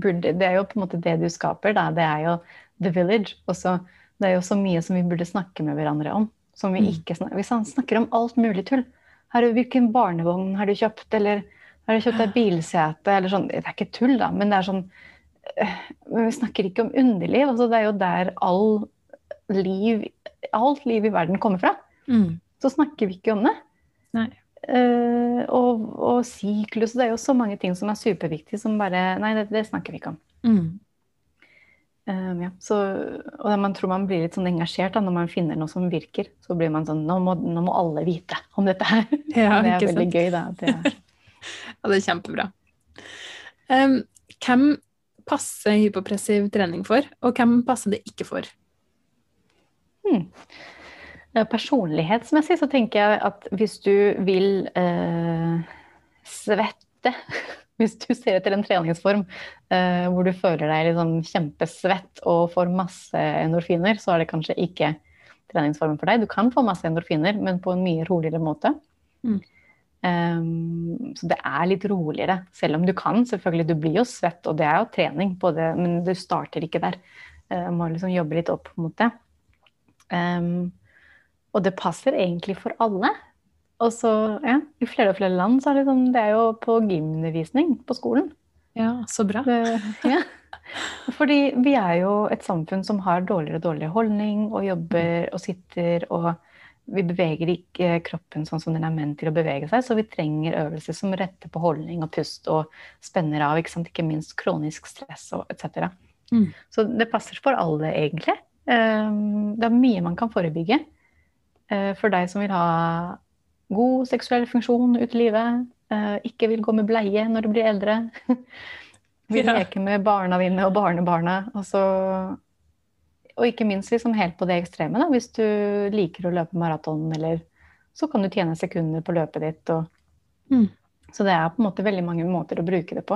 burde Det er jo på en måte det du skaper, da. Det er jo the village. Og så det er jo så mye som vi burde snakke med hverandre om. Som vi Mm. ikke snakker Vi snakker om alt mulig tull. Har du, hvilken barnevogn har du kjøpt, eller har du kjøpt deg bilsete, eller sånn. Det er ikke tull, da, men det er sånn Men vi snakker ikke om underliv. Altså, det er jo der all liv Alt liv i verden kommer fra. Mm. Så snakker vi ikke om det. Eh, og, og syklus Det er jo så mange ting som er superviktige, som bare Nei, det, det snakker vi ikke om. Mm. Um, ja. så, og man tror man blir litt sånn engasjert da, når man finner noe som virker. Så blir man sånn Nå må, nå må alle vite om dette her. Ja, det er veldig sant? gøy, da. Det er, Ja, det er kjempebra. Um, hvem passer hypopressiv trening for, og hvem passer det ikke for? Hmm. Personlighetsmessig så tenker jeg at hvis du vil eh, svette Hvis du ser etter en treningsform eh, hvor du føler deg sånn kjempesvett og får masse endorfiner, så er det kanskje ikke treningsformen for deg. Du kan få masse endorfiner, men på en mye roligere måte. Mm. Um, så det er litt roligere, selv om du kan. Selvfølgelig, du blir jo svett, og det er jo trening på det, men du starter ikke der. Uh, må liksom jobbe litt opp mot det. Um, og det passer egentlig for alle. Og så, ja, I flere og flere land så er det sånn, det er jo på gymundervisning på skolen. Ja, så bra. Det, ja. Fordi vi er jo et samfunn som har dårligere og dårligere holdning, og jobber og sitter og vi beveger ikke kroppen sånn som den er ment til å bevege seg, så vi trenger øvelser som retter på holdning og pust og spenner av, ikke, sant? ikke minst kronisk stress og etc. Mm. Så det passer for alle, egentlig. Um, Det er mye man kan forebygge. Uh, For deg som vil ha god seksuell funksjon ut i livet, uh, ikke vil gå med bleie når du blir eldre, vil leke med barna dine og barnebarna, og så og ikke minst liksom helt på det ekstreme, da. hvis du liker å løpe maraton, eller så kan du tjene sekunder på løpet ditt og Mm. Så det er på en måte veldig mange måter å bruke det på.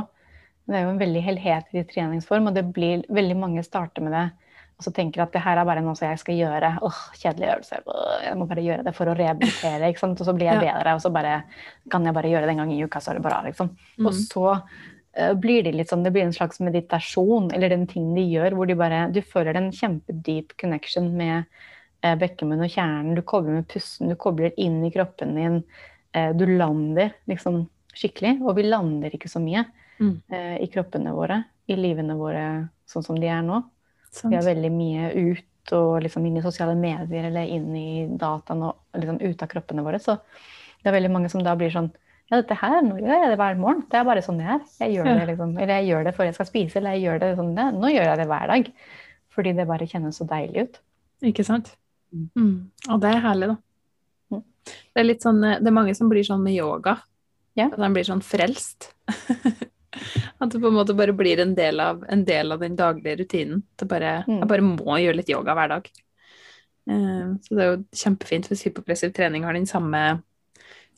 Det er jo en veldig helhetlig treningsform, og det blir veldig mange starter med det og så tenker at det her er bare noe som jeg skal gjøre. Åh, kjedelig øvelse. Jeg må bare gjøre det for å rehabilitere. ikke sant? Og så blir jeg bedre, og så bare, kan jeg bare gjøre det en gang i uka, så er det bra. liksom. Mm. Og så blir det litt sånn, det blir en slags meditasjon, eller den ting de gjør, hvor de bare, du føler en kjempedeep connection med eh, bekkemunn og kjernen. Du kobler med pusten, du kobler inn i kroppen din. Eh, du lander liksom skikkelig. Og vi lander ikke så mye mm. i kroppene våre, i livene våre sånn som de er nå. Sant. Vi er veldig mye ut og liksom inn i sosiale medier eller inn i dataen og liksom ut av kroppene våre. Så det er veldig mange som da blir sånn Ja, dette her, nå gjør jeg det hver morgen. Det er bare sånn jeg er. Jeg gjør det liksom, eller jeg gjør det før jeg skal spise, eller jeg gjør det sånn det. Nå gjør jeg det hver dag. Fordi det bare kjennes så deilig ut. Ikke sant. Mm. mm. Og det er herlig, da. Mm. Det er litt sånn, det er mange som blir sånn med yoga. Ja. At de blir sånn frelst. At det på en måte bare blir en del av, en del av den daglige rutinen. Bare, mm. Jeg bare må gjøre litt yoga hver dag. Uh, så det er jo kjempefint hvis hypopressiv trening har den samme,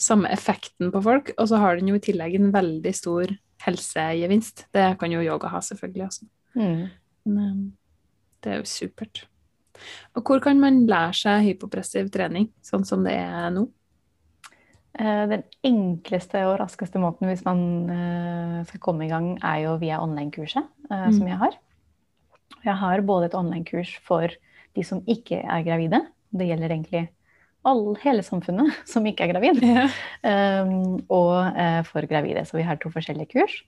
samme effekten på folk. Og så har den jo i tillegg en veldig stor helsegevinst. Det kan jo yoga ha, selvfølgelig også. Mm. Men uh, det er jo supert. Og hvor kan man lære seg hypopressiv trening, sånn som det er nå? Eh, den enkleste og raskeste måten hvis man eh, skal komme i gang, er jo via online-kurset eh, mm. som jeg har. Jeg har både et online-kurs for de som ikke er gravide. Det gjelder egentlig all, hele samfunnet som ikke er gravid. Ja. Um, og uh, for gravide. Så vi har to forskjellige kurs.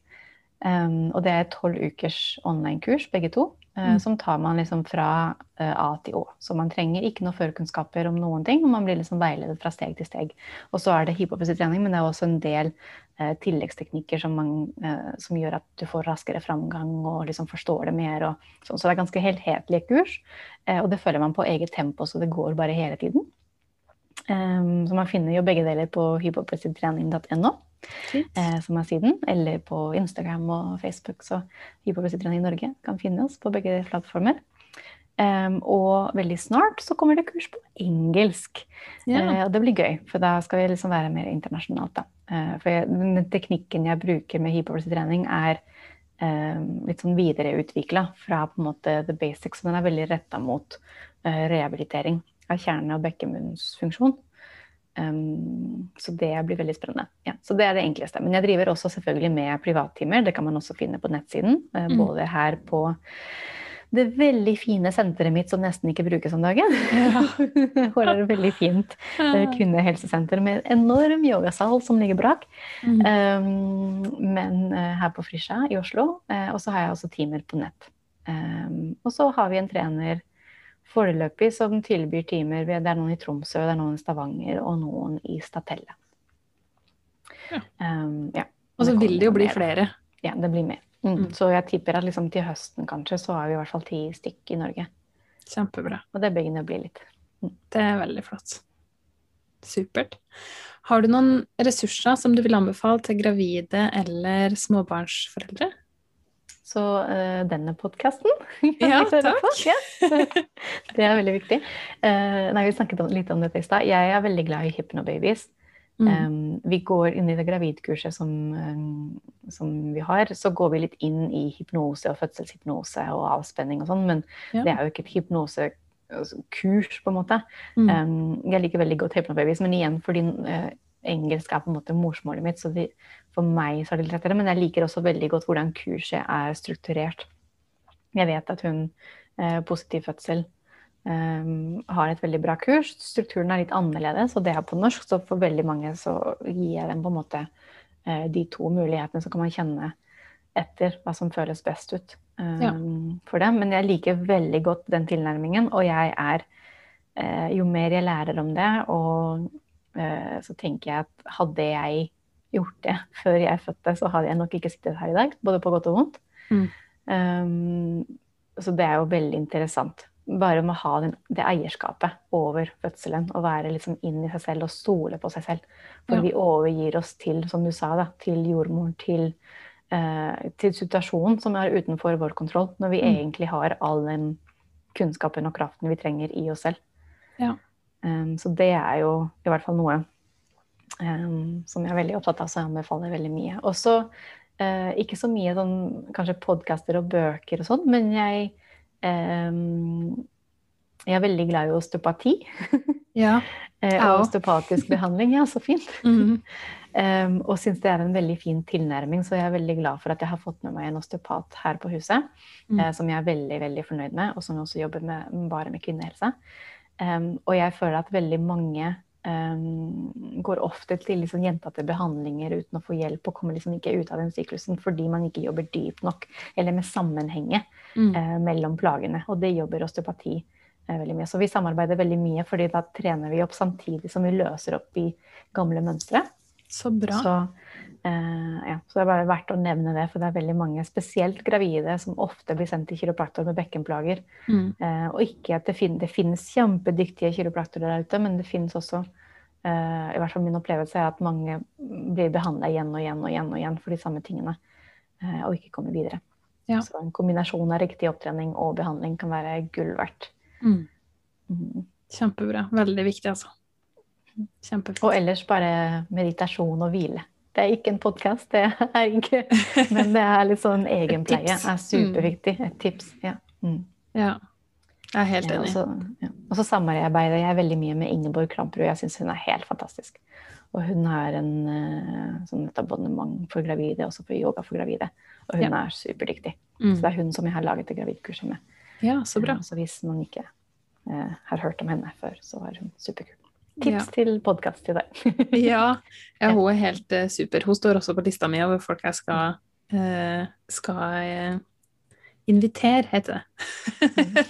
Um, og det er tolv ukers online-kurs, begge to. Uh, mm. Som tar man liksom fra uh, A til Å. Så man trenger ikke noe førkunnskaper om noen ting. og Man blir liksom veiledet fra steg til steg. Og så er det trening, men det er også en del tilleggsteknikker som, man, som, gjør at du får raskere framgang og liksom forstår det mer. Og, sånn. så det er ganske helhetlige kurs. Og det følger man på eget tempo, så det går bare hele tiden. Um, så man finner jo begge deler på hypopressivtrening.no uh, som er siden, eller på Instagram og Facebook. Så Hypopressitrening Norge kan finne oss på begge plattformer. Um, og veldig snart så kommer det kurs på engelsk. Ja. Uh, og det blir gøy, for da skal vi liksom være mer internasjonalt. da. Uh, for jeg, den teknikken jeg bruker med hypopressitrening, er uh, litt sånn videreutvikla fra på en måte the basics. Men er veldig retta mot rehabilitering av kjerne- og bekkemunnsfunksjon. Um, så det blir veldig spennende. Ja, så det er det enkleste. Men jeg driver også selvfølgelig med privattimer. Det kan man også finne på nettsiden. Uh, mm. Både her på det veldig fine senteret mitt som nesten ikke brukes om dagen. Ja. Hvor er det veldig fint uh, kvinnehelsesenter med en enorm yogasal som ligger brak. Mm. Um, men uh, her på Frisja i Oslo. og så har jeg også timer på nett. Um, og så har vi en trener foreløpig som tilbyr timer. Det er noen i Tromsø, det er noen i Stavanger og noen i Statelle. Ja. Um, ja. Og så vil det jo bli flere. Ja, det blir mer. Mm. Mm. Så jeg tipper at liksom til høsten kanskje så har vi i hvert fall ti stykk i Norge. Kjempebra. Og det begynner å bli litt. Mm. Det er veldig flott. Supert. Har du noen ressurser som du vil anbefale til gravide eller småbarnsforeldre? Så uh, denne podkasten Ja, takk. Ja. det er veldig viktig. Uh, nei, vi snakket om, litt om dette i stad. Jeg er veldig glad i hypnobabies. Mm. Um, vi går inn i det gravidkurset som, um, som, vi har, så går vi litt inn i hypnose og fødselshypnose og avspenning og sånn, men ja. det er jo ikke et hypnosekurs, på en måte. Mm. Um, jeg liker veldig godt hypnobabies, men igjen fordi uh, engelsk er på en måte morsmålet mitt, så de, for meg så er det litt lettere. Men jeg liker også veldig godt hvordan kurset er strukturert. Jeg vet at hun eh, Positiv fødsel eh, har et veldig bra kurs. Strukturen er litt annerledes, og det er på norsk, så for veldig mange så gir jeg dem på en måte eh, de to mulighetene, så kan man kjenne etter hva som føles best ut um, ja. for dem. Men jeg liker veldig godt den tilnærmingen, og jeg er eh, Jo mer jeg lærer om det, og Eh, så tenker jeg at hadde jeg gjort det før jeg fødte, så hadde jeg nok ikke sittet her i dag. Både på godt og vondt. Mm. Um, så det er jo veldig interessant. Bare med å ha den, det eierskapet over fødselen. Og være liksom inn i seg selv og stole på seg selv. For ja. vi overgir oss til, som du sa, da, til jordmoren, til, uh, til situasjonen som er utenfor vår kontroll. Når vi mm. egentlig har all den kunnskapen og kraften vi trenger i oss selv. Ja. Um, så det er jo i hvert fall noe Um, som jeg er veldig opptatt av, så jeg anbefaler veldig mye. Også uh, ikke så mye sånn kanskje podkaster og bøker og sånn, men jeg um, jeg er veldig glad i osteopati. Ja. og osteopatisk behandling. Ja, så fint. Mm. um, og syns det er en veldig fin tilnærming, så jeg er veldig glad for at jeg har fått med meg en osteopat her på huset, mm. uh, som jeg er veldig veldig fornøyd med, og som også jobber med, bare med kvinnehelse. Um, og jeg føler at veldig mange um, går ofte til liksom gjentatte behandlinger uten å få hjelp, og kommer liksom ikke ut av den syklusen fordi man ikke jobber dypt nok, eller med sammenhenget mm. uh, mellom plagene. Og det jobber osteopati veldig mye. Så vi samarbeider veldig mye, fordi da trener vi opp samtidig som vi løser opp i gamle mønstre. Så bra. Så, eh, ja, så det er bare verdt å nevne det, for det er veldig mange, spesielt gravide, som ofte blir sendt til kiropraktor med bekkenplager. Mm. Uh, og ikke at det, fin det finnes kjempedyktige kiropraktorer der ute, men det finnes også uh, i hvert fall Min opplevelse er at mange blir behandla igjen og igjen og igjen og igjen for de samme tingene, og ikke kommer videre. Ja. Så en kombinasjon av riktig opptrening og behandling kan være gull verdt. Mm. Mm. Kjempebra. Veldig viktig, altså. Kjempefint. Og ellers bare meditasjon og hvile. Det er ikke en podkast, det er ikke Men det er litt sånn egenpleie. Er superviktig. Et tips. Ja. Mm. ja. Jeg er helt enig. Ja, ja. Og så samarbeider jeg veldig mye med Ingeborg Klamprud. Jeg syns hun er helt fantastisk. Og hun har en uh, sånn et abonnement for gravide, også for yoga for gravide. Og hun ja. er superdyktig. Mm. Så det er hun som jeg har laget det gravidkurset med. Ja, Så bra. Så hvis man ikke eh, har hørt om henne før, så er hun superkul. Tips ja. til podkast til deg. ja. hun er helt uh, super. Hun står også på lista mi over folk jeg skal, uh, skal uh, invitere, heter det.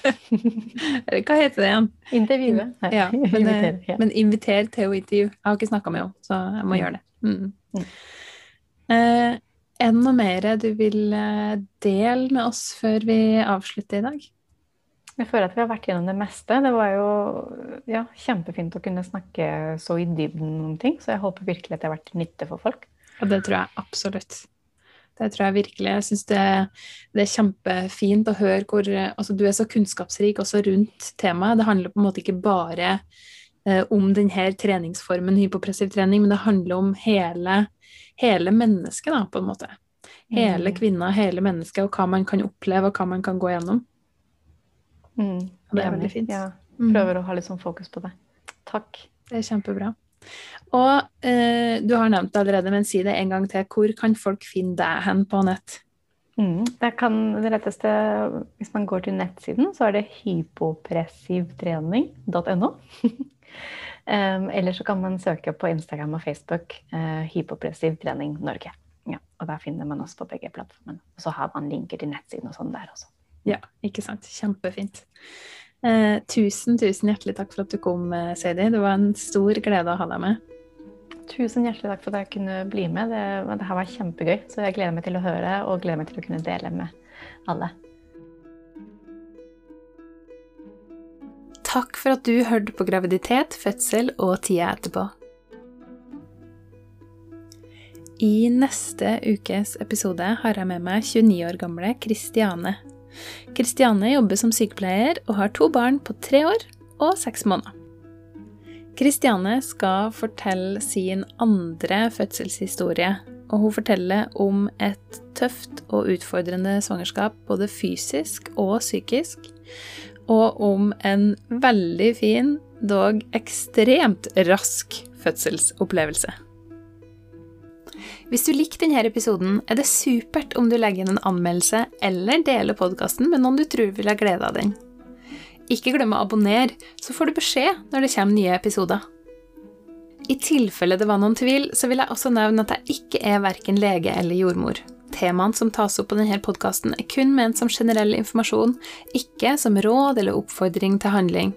Hva heter det igjen? Intervjue. Ja, men, ja. men inviter til å intervjue. Jeg har ikke snakka med henne, så jeg må mm. gjøre det. Mm. Mm. er det noe mer du vil dele med oss før vi avslutter i dag? Jeg føler at vi har vært gjennom det meste. Det var jo ja, kjempefint å kunne snakke så i dybden om ting. Så jeg håper virkelig at det har vært til nytte for folk. Og det tror jeg absolutt. Det tror jeg virkelig. Jeg syns det, det, er kjempefint å høre hvor altså, Du er så kunnskapsrik også rundt temaet. Det handler på en måte ikke bare eh, om denne treningsformen, hypopressiv trening, men det handler om hele, hele mennesket, da, på en måte. Hele mm. kvinna, hele mennesket, og hva man kan oppleve, og hva man kan gå gjennom. Mm, det er veldig fint. Ja. Mm. Prøver å ha litt sånn fokus på det. Takk. Det er kjempebra. Og eh, du har nevnt det allerede, men si det en gang til. Hvor kan folk finne deg hen på nett? Mm, det, kan, det letteste, hvis man går til nettsiden, så er det hypopressivtrening.no. um, eller så kan man søke på Instagram og Facebook uh, Hypopressiv trening Norge. Ja, og der finner man oss på begge plattformene. Og så har man linker til nettsiden og sånn der også. Ja, ikke sant. Kjempefint. Eh, tusen, tusen hjertelig takk for at du kom, eh, Sadie. Det var en stor glede å ha deg med. Tusen hjertelig takk for at jeg kunne bli med. Det, det her var kjempegøy. Så jeg gleder meg til å høre og gleder meg til å kunne dele med alle. Takk for at du hørte på graviditet, fødsel og tida etterpå. I neste ukes episode har jeg med meg 29 år gamle Kristiane Kristiane jobber som sykepleier og har to barn på tre år og seks måneder. Kristiane skal fortelle sin andre fødselshistorie, og hun forteller om et tøft og utfordrende svangerskap både fysisk og psykisk, og om en veldig fin, dog ekstremt rask fødselsopplevelse. Hvis du likte denne episoden, er det supert om du legger inn en anmeldelse eller deler podkasten med noen du tror vil ha glede av den. Ikke glem å abonnere, så får du beskjed når det kommer nye episoder. I tilfelle det var noen tvil, så vil jeg også nevne at jeg ikke er verken lege eller jordmor. Temaene som tas opp på denne podkasten, er kun ment som generell informasjon, ikke som råd eller oppfordring til handling.